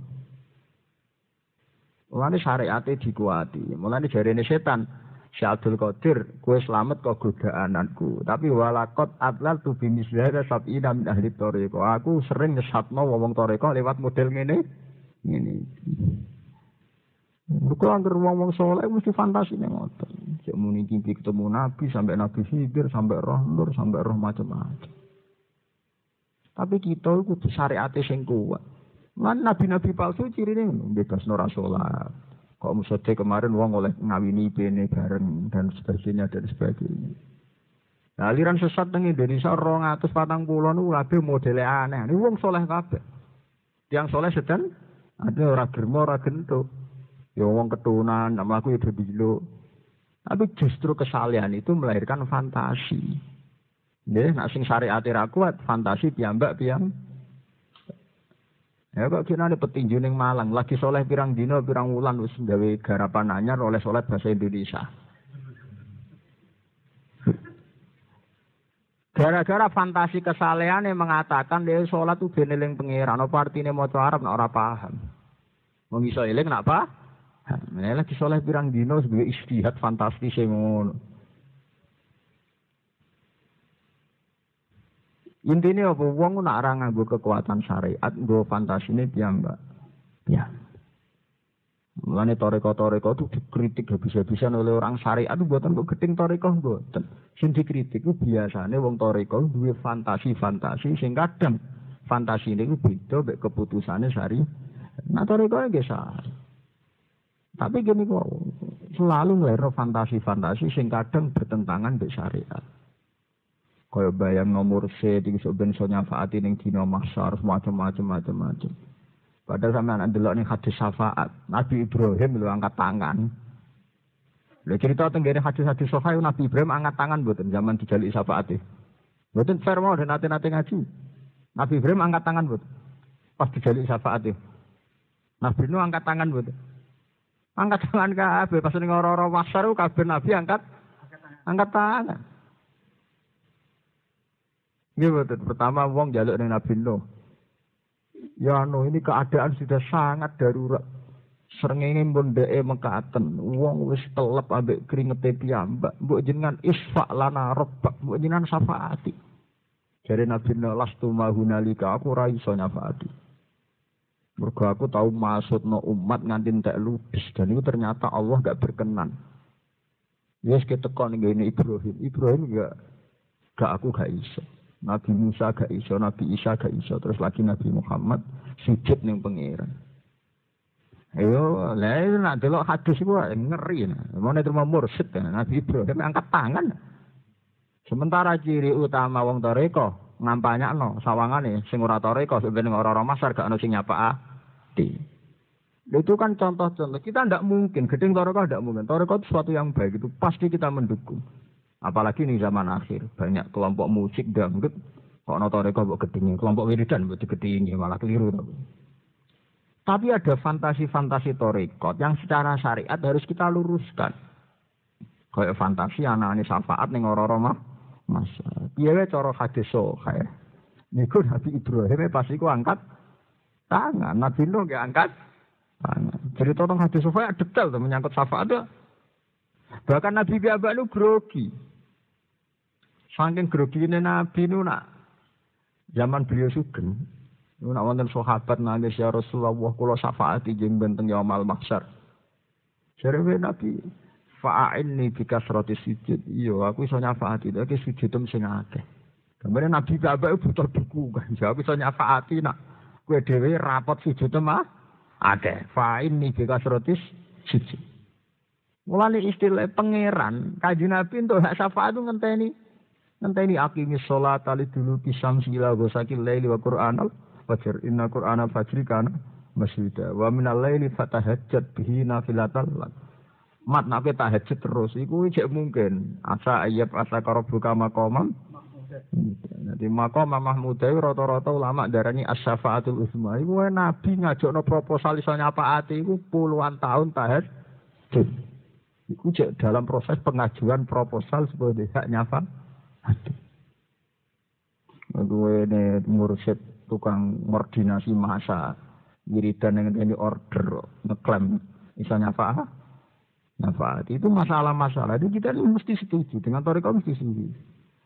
Mulane syariate dikuati. Mulane jarene setan, Syabdul Qadir, kue selamat kok godaananku. Tapi walakot atlal tu bimisliha sab'ina min ahli toriko. Aku sering nyesatno wong toriko lewat model ngene. Ngene. Buku angker wong-wong soleh mesti fantasi nih ngoten. Cek muni kimpi ketemu nabi sampai nabi hidir sampai roh nur sampai roh macam-macam. Tapi kita itu syariatnya sing kuat. Lan nabi-nabi palsu ciri ini bebas nora sholat. Kok musode kemarin wong oleh ngawini bene bareng dan sebagainya dan sebagainya. Nah, aliran sesat nang Indonesia rong atus patang pulau nu kabeh modele aneh. Ini wong soleh kabeh. Tiang soleh sedang ada ora germo ora gento. Ya wong ketunan, nama aku itu dilo. Tapi justru kesalahan itu melahirkan fantasi. Nggih, nak sing syariat ra kuat, fantasi piyambak piyambak Ya kok kira ada petinju ning Malang, lagi soleh pirang dino, pirang wulan wis gawe garapan anyar oleh soleh bahasa Indonesia. Gara-gara fantasi kesalehan yang mengatakan dia sholat tuh beneling pengiran, apa artinya mau Arab nak ora paham. Mau iso eling nak apa? Nah, lagi soleh pirang dino sebagai istihad fantastis yang ngono. Intinya apa? Wong nak ora nganggo kekuatan syariat, nggo fantasine piyambak. Ya. Mulane toreko-toreko itu dikritik habis-habisan oleh orang syariat itu buatan kok gedeng toreko buatan. Sing dikritik itu biasanya wong toreko duwe fantasi-fantasi sing kadang fantasi ini beda mek keputusannya syari. Nah toreko ya. Tapi gini kok selalu ngelero fantasi-fantasi sing kadang bertentangan dengan syariat. Kaya bayang nomor C iki sok ben iso nyafaati ning dina mahsyar macam-macam macam-macam. Padahal sampean ndelok ning hadis syafaat, Nabi Ibrahim lho angkat tangan. Lha cerita tenggene hadis-hadis sahih Nabi Ibrahim angkat tangan mboten zaman dijalik syafaate. Mboten fair mau dan nate-nate ngaji. Nabi Ibrahim angkat tangan mboten. Pas dijalik syafaate. Nabi Nuh angkat tangan mboten. Angkat tangan kabeh pas ning ora-ora mahsyar kabeh Nabi angkat angkat tangan. Ini betul. Pertama wong jaluk dengan Nabi Nuh. Ya Nuh ini keadaan sudah sangat darurat. Srengenge pun dheke mekaten, wong wis telep ambek kringete piyambak, mbok jenengan isfa lana rabbak, mbok jenengan syafaati. Jare Nabi lastu mahunalika aku ora iso nyafaati. Mergo aku tahu maksudno umat nganti entek lupis dan itu ternyata Allah gak berkenan. Yes kita ning ini Ibrahim. Ibrahim gak gak aku gak iso. Nabi Musa gak iso, Nabi Isa gak iso, terus lagi Nabi Muhammad sujud ning pangeran. Ayo, lah nak delok hadis iku ngeri. Mau terima mursyid Nabi Ibrahim angkat tangan. Sementara ciri utama wong toreko ngampanyakno sawangane sing ora toreko sebenarnya ora-ora masar gak ono sing nyapakati. Itu kan contoh-contoh. Kita tidak mungkin, gedeng toreko tidak mungkin. Toreko itu sesuatu yang baik, itu pasti kita mendukung. Apalagi ini zaman akhir, banyak kelompok musik dangdut, kok notoreko buat gedingin, kelompok wiridan buat gedingin, malah keliru. Tapi. tapi ada fantasi-fantasi torekot yang secara syariat harus kita luruskan. Kayak fantasi anak ini syafaat nih orang mah, mas. Iya coro hadis kayak. Niku Nabi Ibrahim pasti ku angkat tangan, Nabi Nuh gak angkat. Jadi tolong hadis sofa detail tuh menyangkut syafaat tuh. Bahkan Nabi Biabak lu grogi. Saking grogine Nabi nu nak zaman beliau sugeng. Nu nak wonten sahabat nangis ya Rasulullah kula syafaati jeung benteng yaumul mahsyar. Jare Nabi fa'inni bi kasrati sujud. Iya, aku iso nyafaati tapi sujudem sing akeh. Kemudian Nabi Bapak butuh buku kan. Jawab iso nyafaati nak kowe dhewe rapot sujud mah akeh. Fa'inni bi kasrati sujud. Mulane istilah pangeran, kaji Nabi untuk hak syafaat itu ngenteni Ngenteni akimi sholat tali dulu pisam sila gosakil laili wa Qur'an al fajr. Inna Qur'an al fajri kana masjida. Wa minal laili fatahajjat bihi nafilatal lak. Mat nak tahajud terus iku cek mungkin. Asa ayat asa karabuka maqamam. Jadi makom Mahmud rata-rata ulama darani as-syafaatul uzma. Iku nabi ngajakno proposal iso nyapaati iku puluhan tahun tahajud. Iku dalam proses pengajuan proposal sebagai hak nyafa. Aduh. Ini mursyid tukang koordinasi masa. Wiridan yang ini order ngeklaim. Misalnya apa nyafaat itu masalah-masalah. Itu kita mesti setuju. Dengan toriko mesti setuju.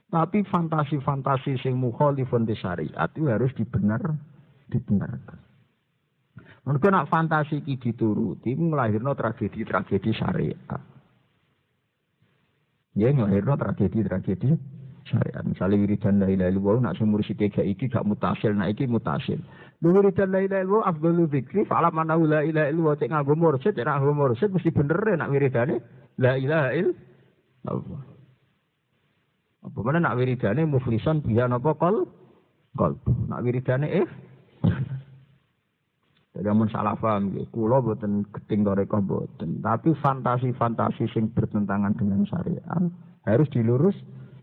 Tapi fantasi-fantasi sing mukhalifun di syariat itu harus dibenar dibenarkan. Mungkin nak fantasi ki dituruti melahirno tragedi-tragedi syariat. Ya melahirno tragedi-tragedi syariat. Misalnya wiridan la ilaha illallah nak sumur sithik gak iki gak mutasil, nak iki mutasil. Lu wiridan la ilaha illallah afdalu dzikri fa'ala man la ilaha illallah cek nganggo mursyid, cek nganggo mursyid mesti bener nak wiridane la ilaha illallah. Apa mana nak wiridane muflisan biha napa kol? Kol. Nak wiridane eh Jadi amun salah paham nggih, kula boten gedeng toreko boten, tapi fantasi-fantasi sing bertentangan dengan syariat harus dilurus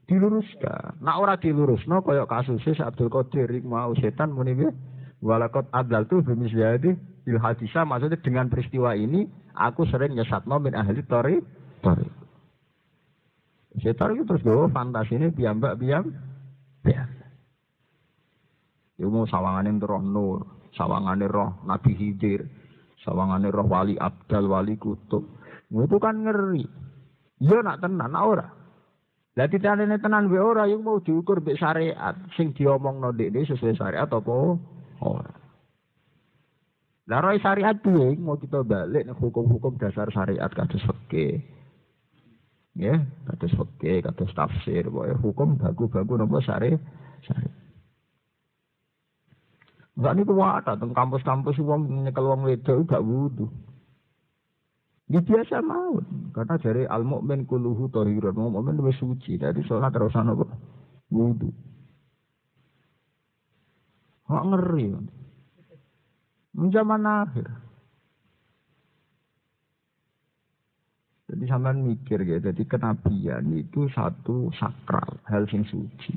diluruskan. Nak ora dilurusno kaya kasusnya Abdul Qadir mau setan muni? Walakot adal tuh jadi il hadisa maksudnya dengan peristiwa ini aku sering nyesatno min ahli tori tori. Setan itu terus gue fantasi ini biambak biam biam. Ya mau sawangan roh nur, sawangan roh Nabi Hidir, sawangan roh wali Abdal, wali kutub. Itu kan ngeri. Ya nak tenan, nak ora. Lah titane tenan wae ora yang mau diukur mbek syariat sing diomongno ndekne sesuai syariat apa ora. Lah roy syariat kuwi mau kita balik nih hukum-hukum dasar syariat kados fikih. Ya, kados fikih, kados tafsir, wae hukum bagu-bagu napa syariat. Syariat. Enggak niku wae teng kampus-kampus wong nyekel wong wedok gak wudu. Di biasa mau, karena dari al mukmin kuluhu tohirun, mau mukmin lebih suci, dari sholat terus apa? Wudhu. Kok ngeri. Zaman akhir. Jadi sampean mikir ya, jadi kenabian itu satu sakral, hal sing suci.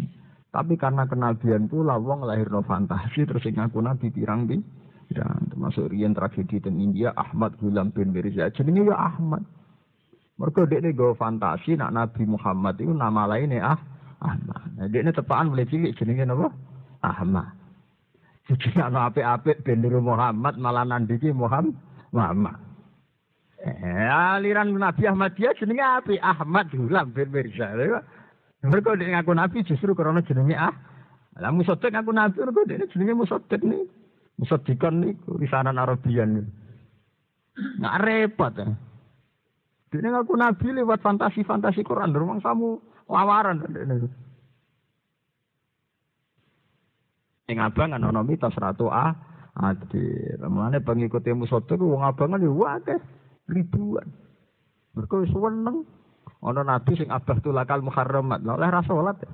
Tapi karena kenabian pula wong lahir no fantasi terus ngaku nabi pirang di Ya, termasuk rian tragedi di India Ahmad Gulam bin Mirza. Jenenge ya Ahmad. Mergo dekne go fantasi nak Nabi Muhammad itu nama lainnya ah Ahmad. Nah, dekne tepaan mulai cilik jenenge napa? Ahmad. Jadi ana apik-apik ben Muhammad malah nandiki Muhammad. Muhammad. Eh, aliran Nabi Ahmadiyah jenenge api Ahmad Hulam bin Mirza. Mereka dia ngaku Nabi justru karena jenenge ah. Lah musotek ngaku Nabi mereka dia jenenge musotek nih. Musodikan nih risanan Arabian. Nggak repot ya. Dia ngaku Nabi lewat fantasi-fantasi Quran. Rumah kamu lawaran. Yang abang kan ono mitos ratu ah. Adil. Mulane pengikut musotek wong abangan ya wae ribuan. Mereka seneng. Ono nabi sing abah tulakal muharramat. Oleh rasolat ya.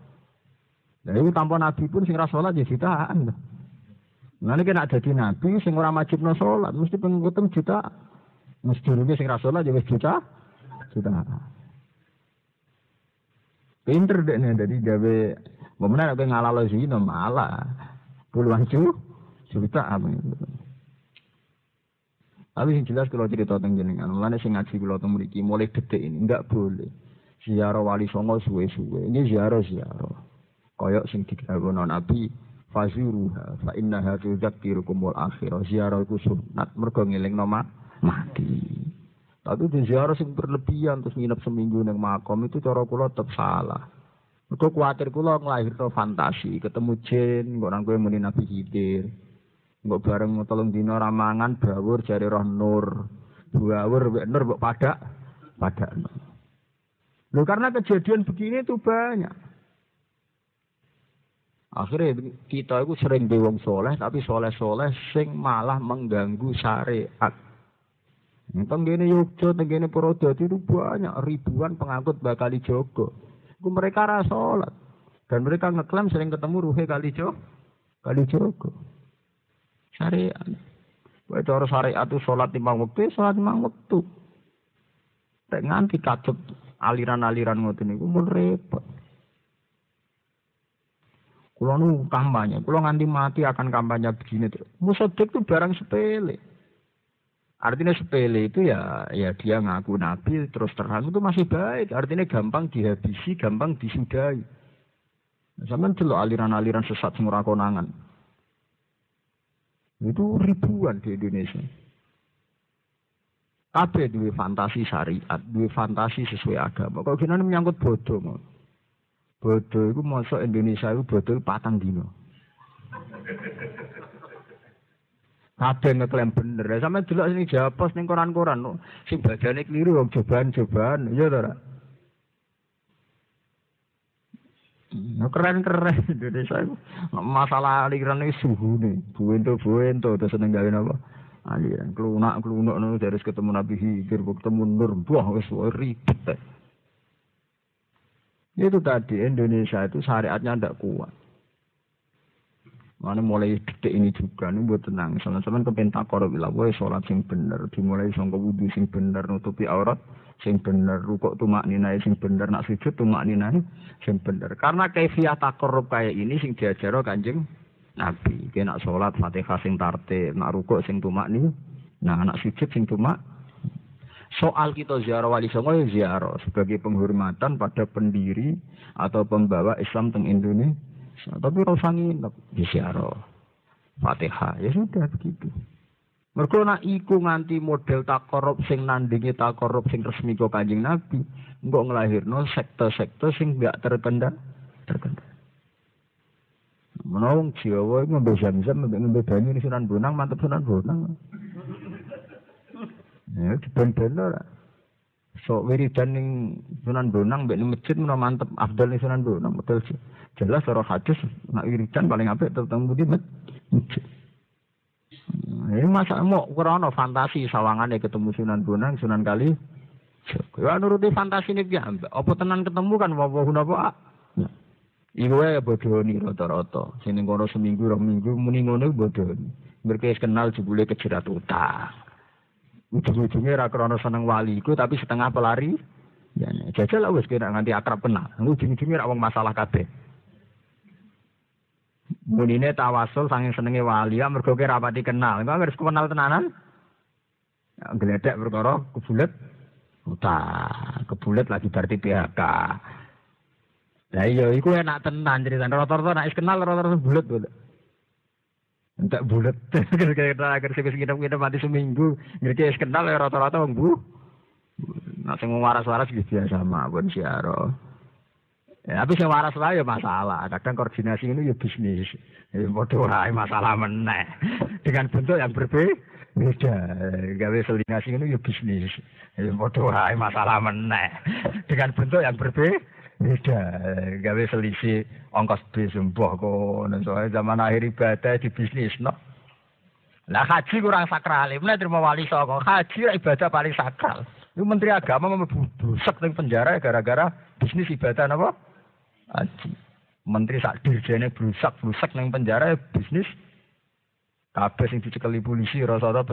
Lah itu tanpa nabi pun sing rasolat ya jutaan. Ini kena jadi nabi sing ora wajib no sholat. Mesti pengikutem juta. Mesti rugi sing rasolat ya wis juta. Juta. Pinter deh nih dari gawe. Benar apa ngalalo zina malah. Puluhan juta. Juta apa tapi yang jelas kalau cerita tentang jenengan, mulanya sing ngaji kalau tentang mriki mulai detik ini enggak boleh. Ziarah wali songo suwe-suwe. Ini ziarah ziarah. Koyok sing non Nabi fazuruha fa innaha tudzakkirukumul akhirah. Ziarah iku sunat mergo ngelingno mati. Tapi di ziarah sing berlebihan terus nginep seminggu nang makom itu cara kula tetep salah. Mergo kuatir kula nglahirno fantasi, ketemu jin, kok nang kowe muni Nabi Khidir. Mbok bareng tolong dina ramangan bawur jari roh nur. Bawur mbek nur mbok padak padak. Loh karena kejadian begini itu banyak. Akhirnya kita itu sering bewong soleh, tapi soleh-soleh sing malah mengganggu syariat. Tenggene Yogyo, tenggene Purwodadi itu banyak ribuan pengangkut bakal Jogo. Itu mereka rasa sholat. Dan mereka ngeklaim sering ketemu ruhe kali Jogo. Kali Jogo syariat. Wae cara syariat itu sholat lima waktu, sholat lima waktu. Tek nganti katut aliran-aliran ngoten niku mun repot. Kulo nu kampanye, kulo nganti mati akan kampanye begini terus. Musodik itu barang sepele. Artinya sepele itu ya ya dia ngaku nabi terus terang itu masih baik. Artinya gampang dihabisi, gampang disudahi. Zaman dulu aliran-aliran sesat semua konangan. Itu ribuan di Indonesia. Kabeh duwe fantasi syariat, duwe fantasi sesuai agama. Kok gini menyangkut bodoh. Bodoh itu masuk Indonesia itu bodoh patang dino. Kabeh ngeklaim bener. Sampe delok sing japos ning koran-koran sing badane keliru wong cobaan-cobaan, ya ta Nah, keren keren Indonesia itu masalah aliran ini suhu nih buento buento terus seneng gawe apa aliran kelunak kelunak nih dari ketemu Nabi Hidir ketemu Nur buah wes ribet itu tadi Indonesia itu syariatnya tidak kuat. Mana mulai detik ini juga nih buat tenang. Sama-sama kepentak korup bilang, sholat sing bener, dimulai sangka wudhu sing bener, nutupi aurat, sing bener rukuk tumak ninai sing bener nak sujud tumak ninai sing bener. Karena kaifiah takorup kayak ini sing diajaro kanjeng Nabi. Kena nak sholat fatihah sing tarte nak rukuk sing tumak nih nah nak sujud sing tumak soal kita ziarah wali songo ya ziarah sebagai penghormatan pada pendiri atau pembawa Islam teng Indonesia tapi rasa nginep di ziarah fatihah ya sudah begitu Mergo nak iku nganti model takorup sing nandingi takorup sing resmi kok Kanjeng Nabi, engko nglahirno sekte-sekte sing enggak terkendal terkendal. Menawang Jawa itu ngombe zam-zam, ngombe banyu Sunan Bonang, mantep Sunan Bonang. Ya, ben-ben lah. So wiridan ning Sunan Bonang mbek ning masjid menawa mantep afdal ning Sunan Bonang betul jelas ora hadis nak wiridan paling apik tetep di masjid. Ini masa mau krono fantasi sawangan ketemu Sunan Bonang, Sunan Kali. Ya nuruti fantasi ini ya. Apa tenan ketemu kan apa apa? Iku wae bodoni rata-rata. Sing kono seminggu rong minggu muni ngono bodoni. Mereka kenal jebule kejerat utang. Ujung-ujungnya ra seneng wali iku tapi setengah pelari. Ya, jajal lah wis kena nganti akrab kenal. Ujung-ujungnya ra masalah kabeh. Munine tawasul saking senenge wali ya mergo kira rapati kenal. Engko harus kenal tenanan. Ya, gledek perkara kebulet utang, kebulet lagi berarti PHK. Lah iya iku enak tenan cerita rata-rata nek kenal rata-rata bulet bulet. Entek bulet kira-kira agar sing nginep-nginep mati seminggu, ngerti kenal ya rata-rata wong bu Nah, waras-waras gitu biasa mawon siaro. Ya, tapi sing waras ya masalah. Kadang koordinasi ini ya bisnis. Ya padha masalah meneh. Dengan bentuk yang berbeda. Beda. Gawe koordinasi ini ya bisnis. Ya padha masalah meneh. Dengan bentuk yang berbeda. Beda. Gawe selisih ongkos bis mbah kono. Soalnya zaman akhir ibadah di bisnis no. Lah haji kurang sakral. Mulai terima wali saka haji ibadah paling sakral. Itu menteri agama mau busuk ning penjara gara-gara bisnis ibadah apa? Haji. Menteri sak dirjene brusak brusak ning penjara bisnis kabeh sing dicekeli polisi rasa-rasa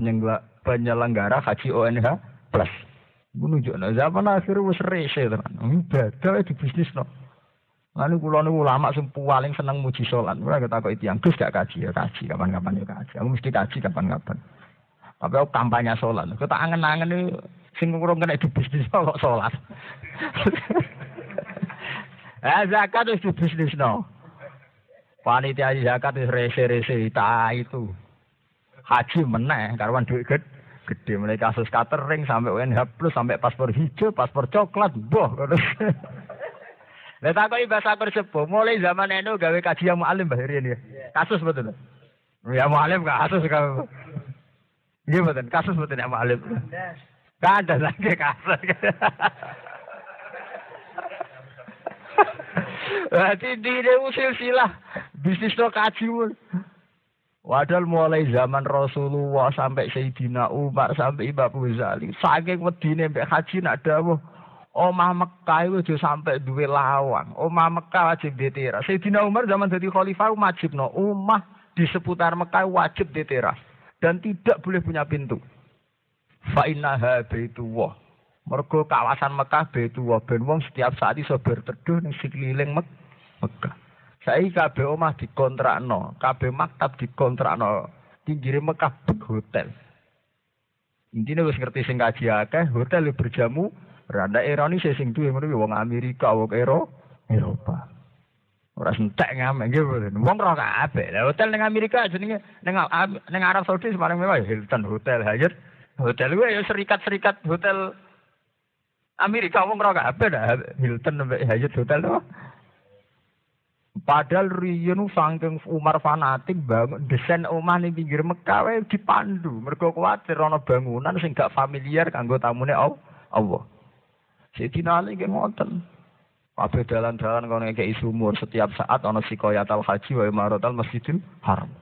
penyelenggara haji ONH plus. Iku nunjukno zaman akhir wis rese tenan. Ibadah di bisnis no. Lalu kulo niku ulama sing paling seneng muji salat. Ora ketakoki tiyang Gus gak kaji ya kaji kapan-kapan ya kaji. Aku mesti kaji kapan-kapan. Tapi aku kampanye salat. Aku tak angen-angen sing kurang kena di bisnis kok salat. Eh zakat di bisnis no. Panitia zakat wis rese-rese itu. Haji meneh karuan duit gede. Gede mulai kasus catering sampai UNH plus sampai paspor hijau, paspor coklat, boh. Lah takoki bahasa sepuh, mulai zaman itu gawe kaji yang mualim Mbah Rian ya. Kasus betul. Ya mualim kasus kan. Iya betul, kasus betul ya mualim. Gak ada lagi kasus. Berarti di usil silah bisnis to kaji Padahal mulai zaman Rasulullah sampai Sayyidina Umar sampai Imam Ghazali, saking wedine mbek haji nak dawuh Omah Mekah itu aja sampai duwe lawang. Omah Mekah wajib diteras. Sayyidina Umar zaman jadi khalifah wajib no. Omah di seputar Mekah wajib diteras dan tidak boleh punya pintu. Fa innaha baitullah. Mergo kawasan Mekah baitullah ben wong setiap saat iso berteduh ning sekeliling Mek Mekah. Saiki kabeh omah dikontrakno, kabeh maktab dikontrakno. Pinggire Mekah hotel. Intinya wis ngerti sing kaji akeh, hotel berjamu Randa sih sing duwe ngono wong Amerika, wong Ero, Eropa. Ora sentek ngamek nggih mboten. Wong ora kabeh. Lah hotel ning Amerika jenenge ning ning Arab Saudi semarang mewah Hilton Hotel Hyatt. Hotel kuwi ya serikat-serikat hotel Amerika wong ora kabeh dah Hilton sampai Hyatt Hotel to. Padahal riyen saking Umar fanatik bangun desain omah ning pinggir Mekah wae dipandu. Mergo kuwatir ana bangunan sing gak familiar kanggo tamune Allah. Sayyidina Ali nggih ngoten. Kabeh dalan-dalan kono ngekeki sumur setiap saat ana sikoyatal haji wa imaratal masjidil haram.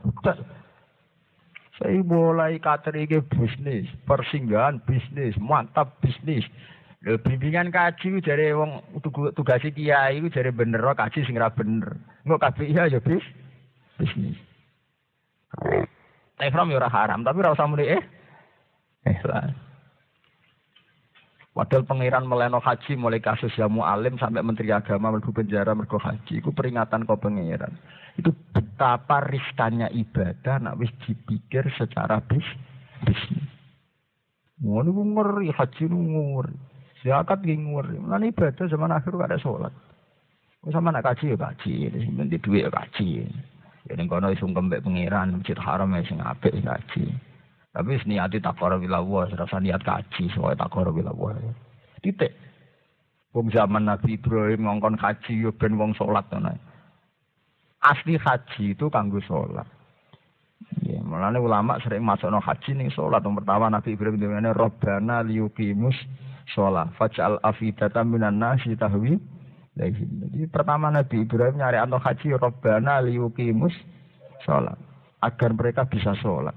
Saya mulai katerike bisnis, persinggahan bisnis, mantap bisnis. Lho bimbingan kaji jare wong tugas kiai iku jare bener kaji sing ora bener. Engko kabeh iya ya bis bisnis. Ihram ya ora haram, tapi ora usah muni eh. Eh lah. Padahal pangeran meleno haji mulai kasus Yamu Alim sampai Menteri Agama mergo penjara mergo haji. Itu peringatan kau pangeran. Itu betapa riskannya ibadah nak wis dipikir secara bis bisnis. Ngono ngeri haji ngeri. Zakat ki ngeri. Lan ibadah zaman akhir gak ada sholat. Kau sama nak kaji ya kaji, nanti duit ya kaji. Ya ning kono sungkem mbek pangeran masjid haram ya sing apik kaji. Tapi niati takor bila wa, serasa niat kaji, soalnya takor bila wa. Titik. Wong zaman Nabi Ibrahim ngongkon kaji, yo ben wong sholat. Nah. Asli haji itu kanggo sholat. Ya, mulane ulama sering masuk no haji sholat. Yang pertama Nabi Ibrahim dengan Robbana liyukimus sholat. Faj'al afidata minan nasi tahwi. Jadi pertama Nabi Ibrahim nyari anto haji Robbana liyukimus sholat. Agar mereka bisa sholat.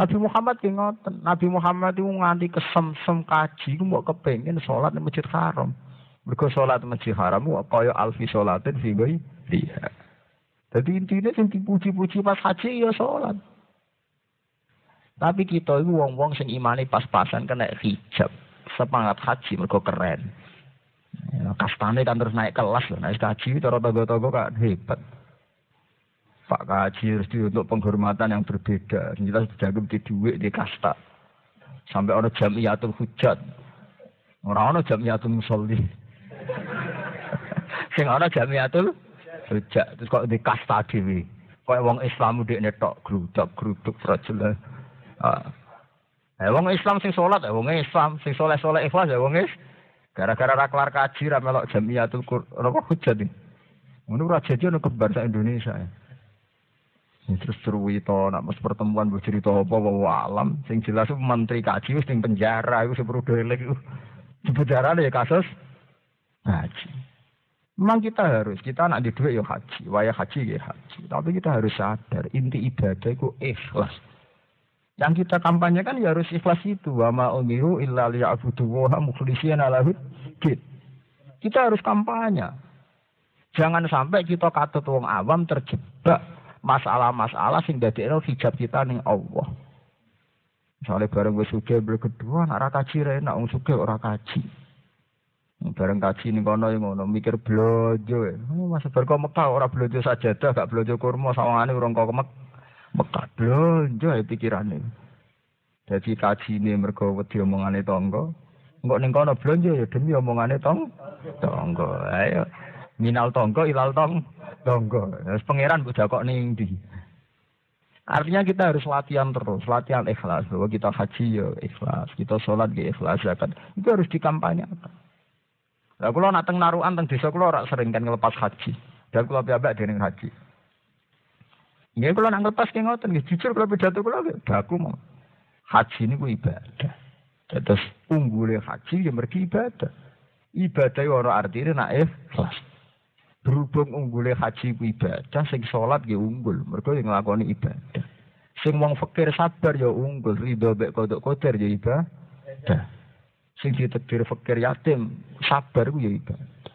Nabi Muhammad ki ngoten. Nabi Muhammad itu nganti kesem-sem kaji ku mau kepengin salat di Masjid Haram. Mergo salat Masjid Haram ku kaya alfi salatin fi dia. Jadi intinya sing dipuji-puji pas haji ya salat. Tapi kita itu wong-wong sing imani pas-pasan kena hijab. Semangat haji mergo keren. Ya, kastane kan terus naik kelas loh. Naik haji cara togo-togo kan hebat. Pak Kaji Resti untuk penghormatan yang berbeda. Jelas jago di duit di kasta. Sampai orang jamiatul hujat. Orang orang jamiatul musolli. Sing orang jamiatul hujat. Terus kok di kasta dewi. Kok wong Islam di netok geruduk geruduk frajul. Ah. Eh wong Islam sing salat eh wong Islam sing soleh-soleh ikhlas ya wong is. Gara-gara ra kelar kaji ra melok jamiatul apa hujat. Ngono ora jadi ono kebar sak Indonesia ya. Terus cerita, nak mas pertemuan bu cerita apa bahwa alam, sing jelas menteri kaji wis ning penjara, itu seperti delek di penjara ya kasus haji. Memang kita harus, kita nak di duit ya haji, wayah haji ya haji. Tapi kita harus sadar, inti ibadah itu ikhlas. Yang kita kampanyekan ya harus ikhlas itu. Wa umiru illa liya'budu wa mukhlishina lahud Kita harus kampanye. Jangan sampai kita katut wong awam terjebak masalah-masalah sing dadekno hijab kita ning Allah. Misalnya bareng gue suge berkedua, nak ora kaji ra enak wong suge ora kaji. Bareng kaji ning kono ngono mikir blojo. Oh, masa bar kok Mekah ora blojo sajadah, gak blojo kurma sawangane urung kok Mekah. Mekah blonjo ya pikirane. Dadi kajine mergo wedi omongane tangga. Engko ning kono blonjo ya demi omongane tong tangga. Ayo minal tangga ilal tong tangga. Wis pangeran mbok kok ning ndi. Artinya kita harus latihan terus, latihan ikhlas. Bahwa kita haji ya ikhlas, kita sholat ya ikhlas, zakat. Itu harus dikampanyekan. Lah kula nak teng narukan teng desa kula ora sering kan ngelepas haji. Dan kula piyambak dening haji. Nggih kula nak nglepas ki ngoten nggih jujur kula pidato kula baku mau. Haji niku ibadah. Terus unggule haji ya mergi ibadah. Ibadah ora artine nak ikhlas. Berhubung unggule haji ku ibadah, sing sholat ya unggul, mergo yang nglakoni ibadah. Sing wong fakir sabar ya unggul, ridho mek kodok kotor ya ibadah. Sing ditakdir fakir yatim, sabar ku ya ibadah.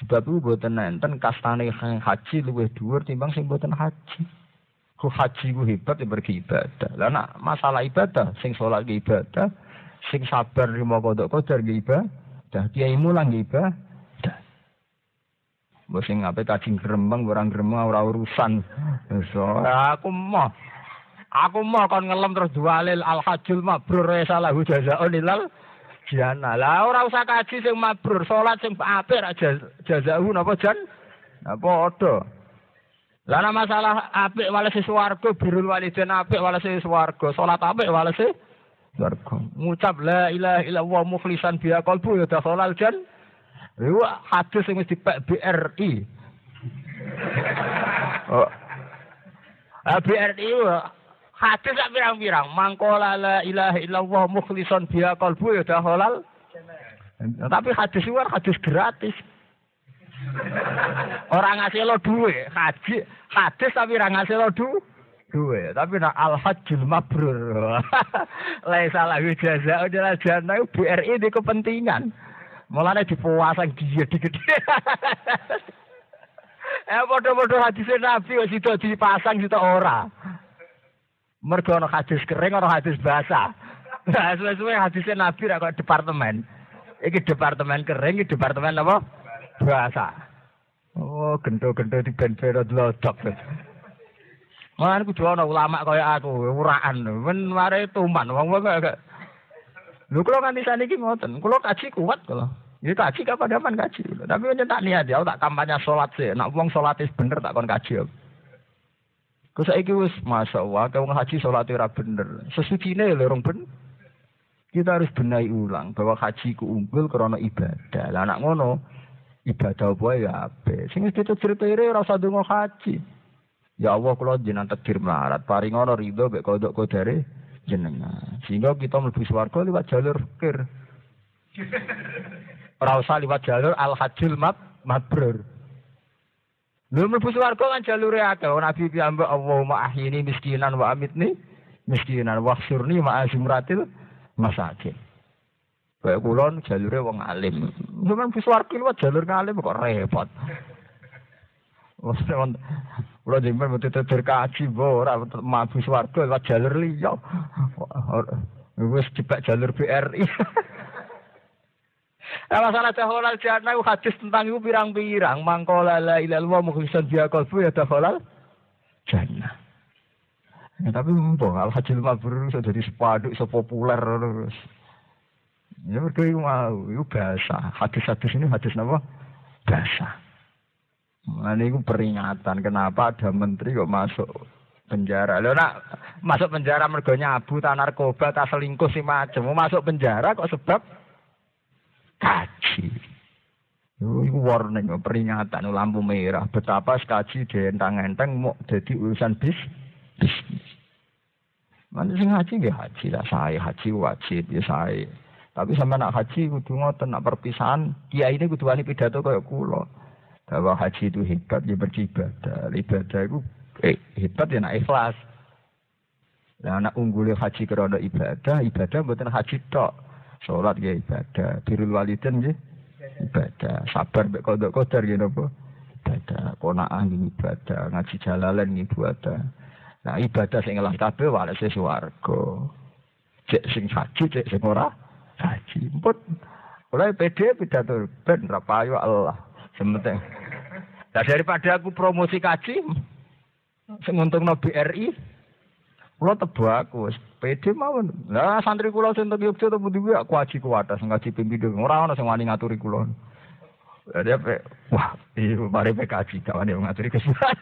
Sebab itu buatan nenten kastane haji luwih dhuwur timbang sing buatan haji. Ku haji ku hebat ya pergi ibadah. Lah nak masalah ibadah, sing sholat ibadah, sing sabar lima kodok kodar ke ibadah, kiai mulang ke ibadah. Mbok sing ape kaji gremeng orang gremeng ora urusan. So, aku mau Aku mau kon ngelem terus dualil al hajjul mabrur salahu jazaa'un ilal jana. Lah ora usah kaji sing mabrur, salat sing apik ra jazahu napa jan? Napa padha. Lah masalah apik walese swarga, birul walidain apik walese swarga, salat apik walese swarga. Ngucap la ilaha illallah mukhlisan biya qalbu ya dakhalal jan. Iku hadis sing wis dipek BRI. Oh. BRI Hadis sak pirang-pirang, mangkola la ilaha illallah mukhlisan biha qalbu ya dah halal. Tapi hadis luar hadis gratis. Orang ngasih lo duwe, haji, hadis tapi orang ngasih lo du, duwe. Tapi nak al hajjul mabrur. Laisa lahu jaza ujala jana BRI di kepentingan. Mulane dipuasang dia digede. eh bodoh-bodoh hadis Nabi kok situ dipasang situ ora. Mergo ana hadis kering ana hadis basah. Nah, suwe-suwe hadisnya Nabi ra kok departemen. Iki departemen kering, iki departemen apa? Basah. Oh, gento-gento di ben-ben lodok. Mana kudu ana ulama kaya aku, uraan. Men mare tuman wong-wong kaya Lho kula nganti saniki ngoten, kula kaji kuat kula. Ya kaji kapan-kapan kaji. Tapi tak niat ya, tak kampanye salat sih. Nak wong salat bener tak kon kaji. Kau saiki wis masya Allah, kau haji sholat ora bener. Sesucine lho orang ben. Kita harus benahi ulang bahwa haji ku unggul karena ibadah. Lah anak ngono, ibadah apa ya ape. Sing wis diceritire ora usah ndonga haji. Ya Allah kula jenengan takdir melarat, paring ngono ridho mek kodok kodare jenengan. Sehingga kita mlebu swarga liwat jalur fikir. Ora usah liwat jalur al-hajjul mabrur. Lho mlebu swarga kan jalure akeh. Nabi piyambak Allahumma ahyini miskinan wa amitni miskinan wa khsurni ma azmratil masakin. Kayak kulon jalure wong alim. Cuman mlebu swarga liwat jalur ngalim kok repot. Maksudnya, kalau jember betul betul kaji, ora mlebu swarga lewat jalur liya. Wis jebak jalur BRI. Nah, masalah daholal jannah hadis tentang itu pirang-pirang. Mangkola la ilallah mukhlisan biya kalbu ya daholal jannah. Ya, tapi mbok al hajil mabrur sudah jadi sepaduk sepopuler terus. Ya mergo mau, itu bahasa. Hadis-hadis ini hadis apa? Bahasa. Nah, ini peringatan kenapa ada menteri kok masuk penjara. Lho nak masuk penjara mergo nyabu, ta narkoba, ta selingkuh si macam. Masuk penjara kok sebab kaji. Iku warning, peringatan lampu merah. Betapa kaji dientang-enteng mau jadi urusan bis bisnis. Mana sing haji nggih haji lah saya haji wajib ya saya. Tapi sama nak haji kudu ngoten nak perpisahan kiai ini kudu wani pidato kaya kula. Bahwa haji itu hebat ya beribadah. Ibadah itu eh, hebat ya nak ikhlas. Nah, anak unggul haji kerana ibadah, ibadah bukan haji tok. Sholat ya ibadah, birul walidin ya ibadah, sabar mek kodok kodar ya napa? Ibadah, konaan ini ibadah, ngaji jalalan ini ibadah. Nah ibadah sing ngelah kabeh walese swarga. Cek sing haji, cek sing ora haji. Mpun. Oleh PD pidato ben ra Allah. Sementing. Nah daripada aku promosi kaji sing untungno BRI kula tebu aku wis PD mawon. Lah santri kula sing teng Yogyakarta pundi kuwi aku haji kuwata sing ngaji pimpinan ora ana sing wani ngaturi kula. Jadi apa? Wah, iya, mari PKJ kawan yang ngaturi kesulitan.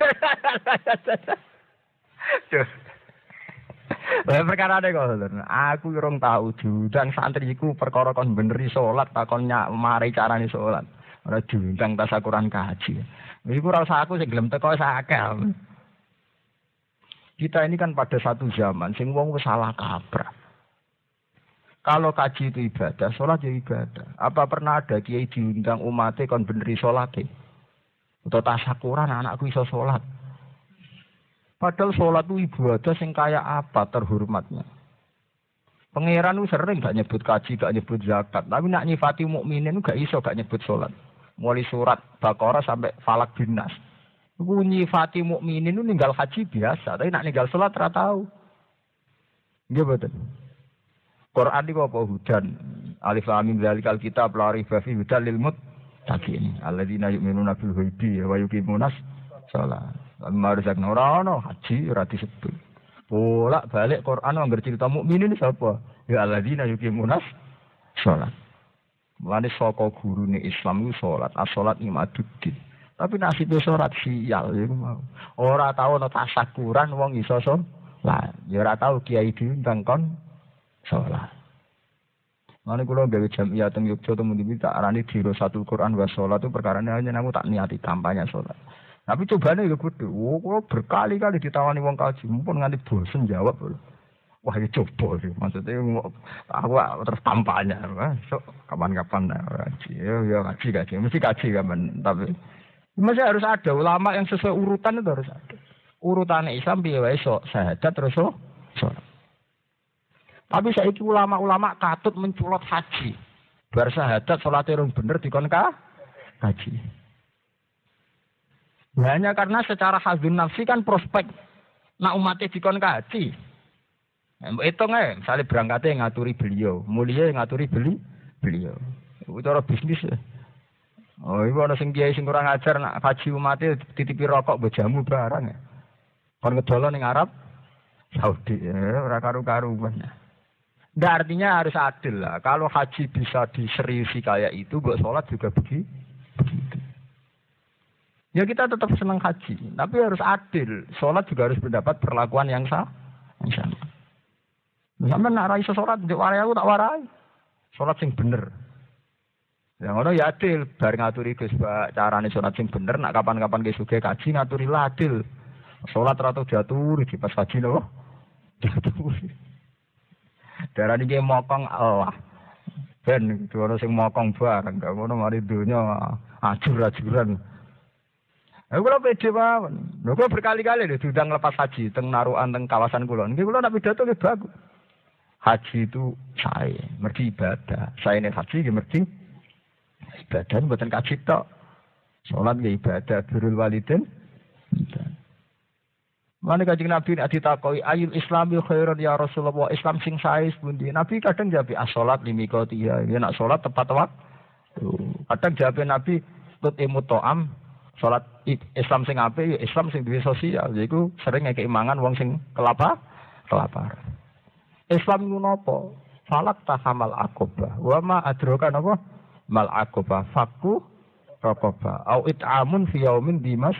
Lah perkara ada kok Aku urung tahu diundang santriku perkara kon beneri salat takon nyak mari carane salat. Ora diundang tasakuran kaji. Iku ora usah aku sing gelem teko sakal. Kita ini kan pada satu zaman sing wong salah kaprah. Kalau kaji itu ibadah, sholat ya ibadah. Apa pernah ada kiai diundang umatnya kon beneri sholat Atau tasakuran anakku iso sholat. Padahal sholat itu ibadah sing kaya apa terhormatnya. Pangeran itu sering gak nyebut kaji, gak nyebut zakat. Tapi nak nyifati mukminin gak iso gak nyebut sholat. Mulai surat Baqarah sampai Falak bin Itu nyifati mukminin itu ninggal haji biasa. Tapi nak ninggal sholat tidak tahu. Iya betul. Quran itu apa hudan? Alif lam mim dzalikal kitab la raiba fi hudan lil muttaqin. Alladzina yu'minuna bil ghaibi wa yuqimunas shalah. Marusak ora ono haji ora disebut. Bolak balik Quran anggar cerita mukmin ini siapa? Ya alladzina yuqimunas salat. Mulane saka gurune Islam itu salat, as-salat imaduddin. Tapi nasibnya salat sial ya mau. Ora tau ana tasakuran wong iso salat. Ya ora tau kiai diundang kon salat. Mana kalau gawe jamiah teng Yogyakarta temu di tak arani diro satu Quran wa sholat itu perkara hanya namu tak niati tampaknya sholat. Tapi cobanya ya gede. Oh, kalau berkali-kali ditawani wong kaji, mumpun nganti bosen jawab. Wah, ya coba sih. Maksudnya aku terus tampaknya. So, kapan-kapan kaji. Ya, ya kaji, kaji. Mesti kaji kapan. Tapi masih harus ada ulama yang sesuai urutan itu harus ada. Urutannya Islam biaya wae so sahadat terus so. Tapi saya itu ulama-ulama katut menculot haji. Bar sahadat sholat bener dikon kaji. Hanya karena secara hazun nafsi kan prospek nak umatnya dikon kaji. Itu nggak, misalnya berangkatnya ngaturi beliau, mulia ngaturi beli beliau. Itu cara bisnis ya. Oh, ibu ada sing kiai sing kurang ajar nak kaji umatnya titipi rokok bejamu barang ya. Kon ngedolon ning Arab Saudi, ya, ora karu-karuan. Nah, artinya harus adil lah. Kalau haji bisa diseriusi kayak itu, buat sholat juga begitu. Ya kita tetap senang haji, tapi harus adil. Sholat juga harus mendapat perlakuan yang sah. Yang sama. Sampai nak rai sholat, di warai aku tak warai. Sholat sing bener. Yang orang ya adil, bar ngaturi Gus carane sholat sing bener, nak kapan-kapan ke suge kaji ngaturi lah adil. Sholat ratu diaturi di pas kaji loh. Diaturi. Darah ini mokong Allah. Ben, itu orang sing mokong bareng, gak ngono mari dunia ajur-ajuran. Aku kula pede mawon. Lho kula berkali-kali lho diundang lepas haji teng narukan teng kawasan kula. Nggih kula nak pidato nggih bagus. Haji itu saya, mergi ibadah. Saya ini haji nggih mergi ibadah mboten kaji tok. Salat nggih ibadah, birrul walidin. Mana kajian Nabi nak ditakoi ayul Islami khairun ya Rasulullah Islam sing sais bundi. Nabi kadang jawab asolat limikotiya. Dia nak solat tepat waktu. Kadang jawab Nabi tut imut to'am Salat Islam sing apik ya Islam sing duwe sosial, yaiku sering ngekeki mangan wong sing kelapa kelapar. Islam iku napa? Falak tahamal akobah. Wa ma adroka? Mal akobah. Faku rokobah. Au it'amun fi yaumin dimas.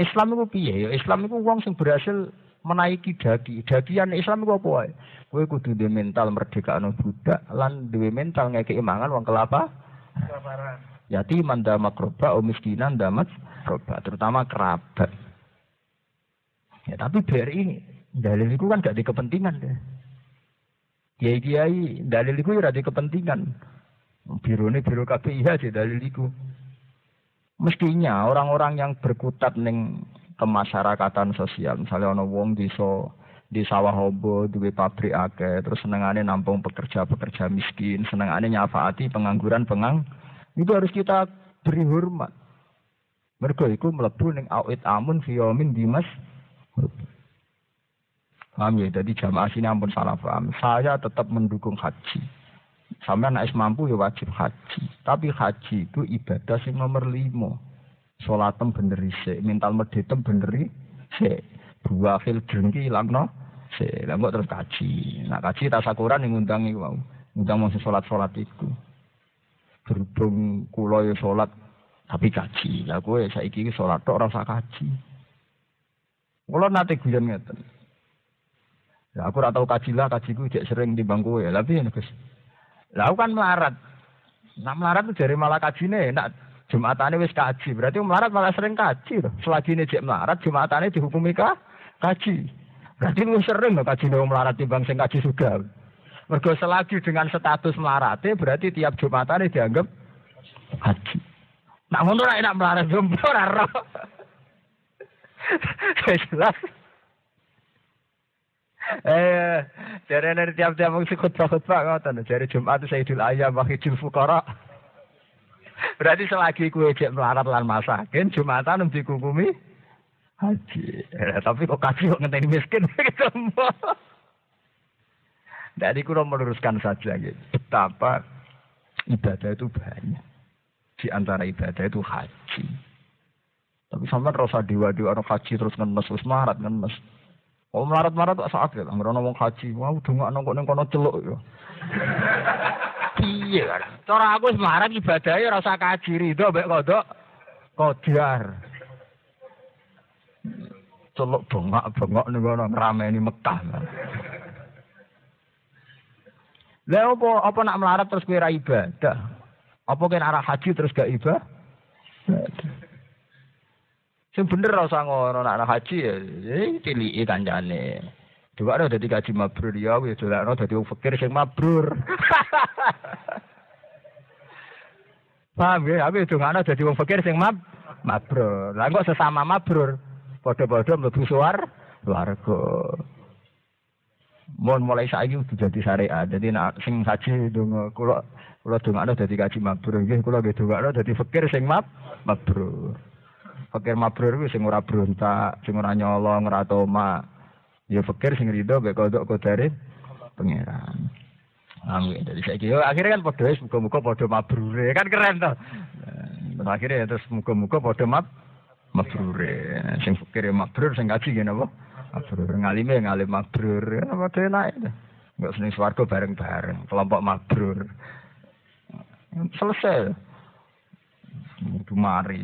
Islam itu piye? Ya Islam itu wong sing berhasil menaiki dagi. Dagian Islam itu apa wae? Kowe kudu duwe mental merdeka anu budak lan duwe mental ngekeki mangan wong kelapa. Kelaparan. Yati manda makroba o miskinan damat roba, terutama kerabat. Ya tapi biar ini dalil itu kan gak di kepentingan deh. Kiai kiai dalil itu ya di kepentingan. Biru ini biru KPIH sih dalil itu. Mestinya orang-orang yang berkutat neng kemasyarakatan sosial, misalnya ono wong so di sawah hobo, duwe pabrik akeh, terus senengane nampung pekerja-pekerja miskin, senengane nyafaati pengangguran pengang, itu harus kita beri hormat. Mereka itu melebu ning awit amun fiyomin dimas. Paham ya? Jadi jamaah sini ampun salah paham. Saya tetap mendukung haji. Sampai anak mampu ya wajib haji. Tapi haji itu ibadah sing nomor lima. Sholatem bener se, mental medetem bener se. Dua fil drengki ilang no. Kok terus kaji. Nah kaji tasakuran yang ngundang iku mau. Ngundang mau sholat-sholat itu. Berhubung kulo ya sholat tapi kaji. Lah kowe saiki iki sholat tok ora usah kaji. Kulo nate guyon ngeten. Ya aku ora tau kaji lah, kajiku jek sering di bangku ya. Tapi ya. Lah kan melarat. Nah melarat tuh dari malah kajine enak. Jumatane wis kaji, berarti melarat malah sering kaji loh. Ini jek melarat, Jumatane dihukumi kah? Kaji. Berarti lu sering loh kaji nih melarat timbang sing kaji sudah. Mergo selagi dengan status melarate berarti tiap Jumatane dianggap kaji. Nak ngono ra enak melarat jomblo ora. Jelas. Eh, dari dari tiap-tiap mengisi khutbah-khutbah ngoten. Dari Jumat Sayyidul Ayam wa Hijul Fuqara. Berarti selagi kue cek melarat lan masakin, Jumatan nanti dikukumi haji. Eh, tapi kok kasih kok ngenteni miskin ketemu. Jadi kurang meluruskan saja gitu. Betapa ibadah itu banyak. Di antara ibadah itu haji. Tapi sampai rasa dewa-dewa haji terus ngenes, terus marat ngenes. Wong marat-marat tak saat gitu. Ngrono wong haji, wah dunga kok ning kono celuk ya. Piye kan? Cara aku wis marat ibadah ora usah kaji rido mbek kodok. Kodiar. Celuk bengak bengok ning kono ngrameni Mekah. Lha opo apa nak melarat terus kowe ra ibadah? Apa kowe arah haji terus gak ibadah? Sing bener ora usah ngono nek haji ya ciliki kancane. Dua ada dadi kaji mabrur ya wis dolakno dadi wong fakir sing mabrur. Paham ya, aku itu ana dadi wong fakir sing mab mabrur. Lah kok sesama mabrur padha-padha mlebu suar warga. Mohon mulai saiki udah jadi syariat. Jadi nak sing haji donga kula kula dongakno dadi kaji mabrur nggih kula nggih dongakno dadi fakir sing mab mabrur. Fakir mabrur kuwi sing ora berontak, sing ora nyolong, ora toma. Ya fakir sing rido mek kodok kodare pangeran. Amin. Jadi saya kira akhirnya kan podo muka-muka podo mabrure kan keren toh. Akhirnya terus muka-muka podo mab mabrure. Sing fakir ya mabrur, sing ngaji gini apa? Mabrur. Ngalime ngalim mabrur. Apa tuh enak itu? Enggak seneng swarga bareng-bareng. Kelompok mabrur. Selesai. Itu mari.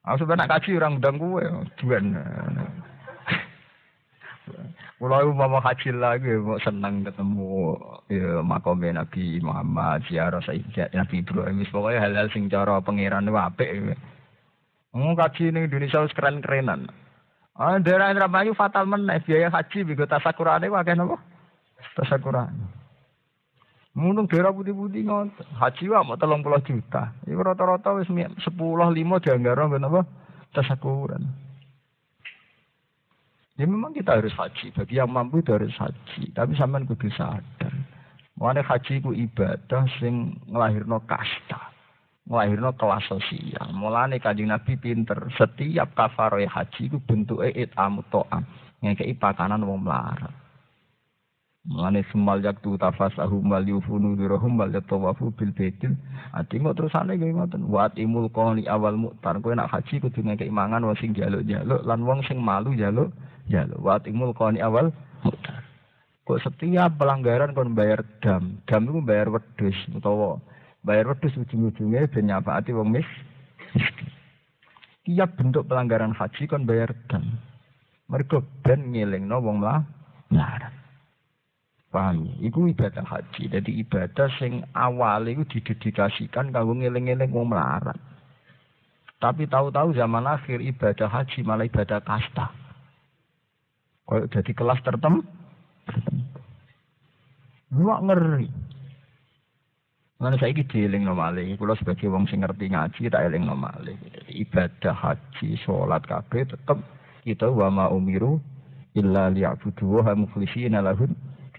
Aku sebenarnya kaji orang udang gue, tuan. Kalau mau haji lagi, mau senang ketemu ya makomnya Nabi Muhammad, ziarah Sayyid Nabi Ibrahim, pokoknya hal-hal sing cara pangeran itu apik. Mau kaji ini Indonesia harus keren-kerenan. Ah, daerah Indramayu fatal meneh biaya haji bigo tasakurane wae napa? Tasakurane. Munung daerah putih-putih ngoten. Haji wae mau 30 juta. Iku rata-rata wis 10 5 dianggara ben apa? Tasakuran. Ya memang kita harus haji. Bagi yang mampu itu harus haji. Tapi sampean kudu sadar. Mulane haji ku ibadah sing nglahirno kasta. Nglahirno kelas sosial. Mulane Kanjeng Nabi pinter. Setiap kafaroh haji ku bentuke itamu to'am. Ngekei pakanan wong melarat. Mulane semal yaktu tafasahu mal yufunu dirahum mal yatawafu bil baitil. Ati kok terusane nggih ngoten. Wa timul qani awal muktar. Kowe nak haji kudu ngekek mangan wong sing jaluk-jaluk lan wong sing malu jaluk jaluk. Wa timul qani awal muktar. Kok setiap pelanggaran kon bayar dam. Dam itu bayar wedhus utawa bayar wedhus ujung-ujungnya ben nyafaati wong mis. Tiap bentuk pelanggaran haji kon bayar dam. Mergo ben ngelingno wong melarat. Paham ya? Iku ibadah haji. Jadi ibadah sing awal itu didedikasikan kanggo ngeling-eling wong melarat. Tapi tahu-tahu zaman akhir ibadah haji malah ibadah kasta. Kalau jadi kelas tertentu. Lu ngeri. Mana saya dieling nomale, kalau sebagai wong sing ngerti ngaji tak eling nomale. Jadi ibadah haji, sholat kabeh tetap kita wa ma umiru illa liya'budu wa lahud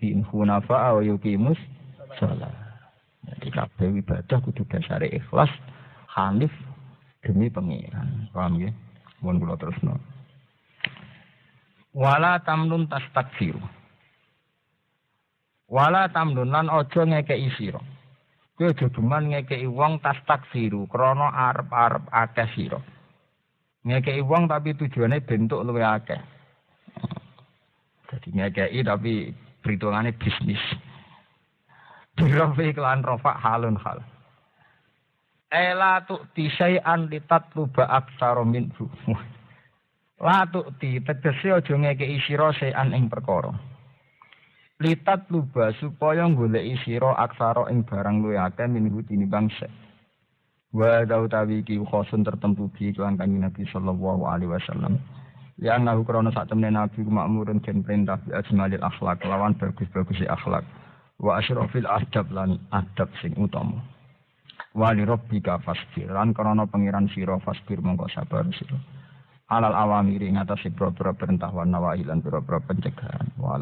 din hunafa wa yuqimus shalah. Jadi kabeh ibadah kudu dasare ikhlas, hanif demi pengiran. Paham ya? Mohon kula terusno. Wala tamnun tastakfiru. Wala tamnun lan aja ngekeki sira. Kowe aja duman ngekeki wong tastakfiru krana arep-arep akeh sira. Ngekeki wong tapi tujuannya bentuk luwe akeh. Jadi ngekeki tapi perhitungannya bisnis. Birofi kelan rofa halun hal. Ela tu tisai'an litat luba aksaro minhu. La tu ti tegese aja ngekeki sira sean ing perkara. Litat luba supaya goleki sira aksara ing barang luwih akeh minhu tinimbang sek. Wa dautawi iki khosun tertentu bi kelan kanjeng Nabi sallallahu alaihi wasallam. Ya nahu krono sak temne nabi makmurun den perintah bi akhlak lawan bagus-bagus akhlak wa asyrafil adab lan adab sing utama. Wa li rabbika fasbir lan krono pangeran sira fasbir mongko sabar sira. Alal awamiri ngatasi pira-pira perintah wa nawahi lan pira-pira pencegahan wa.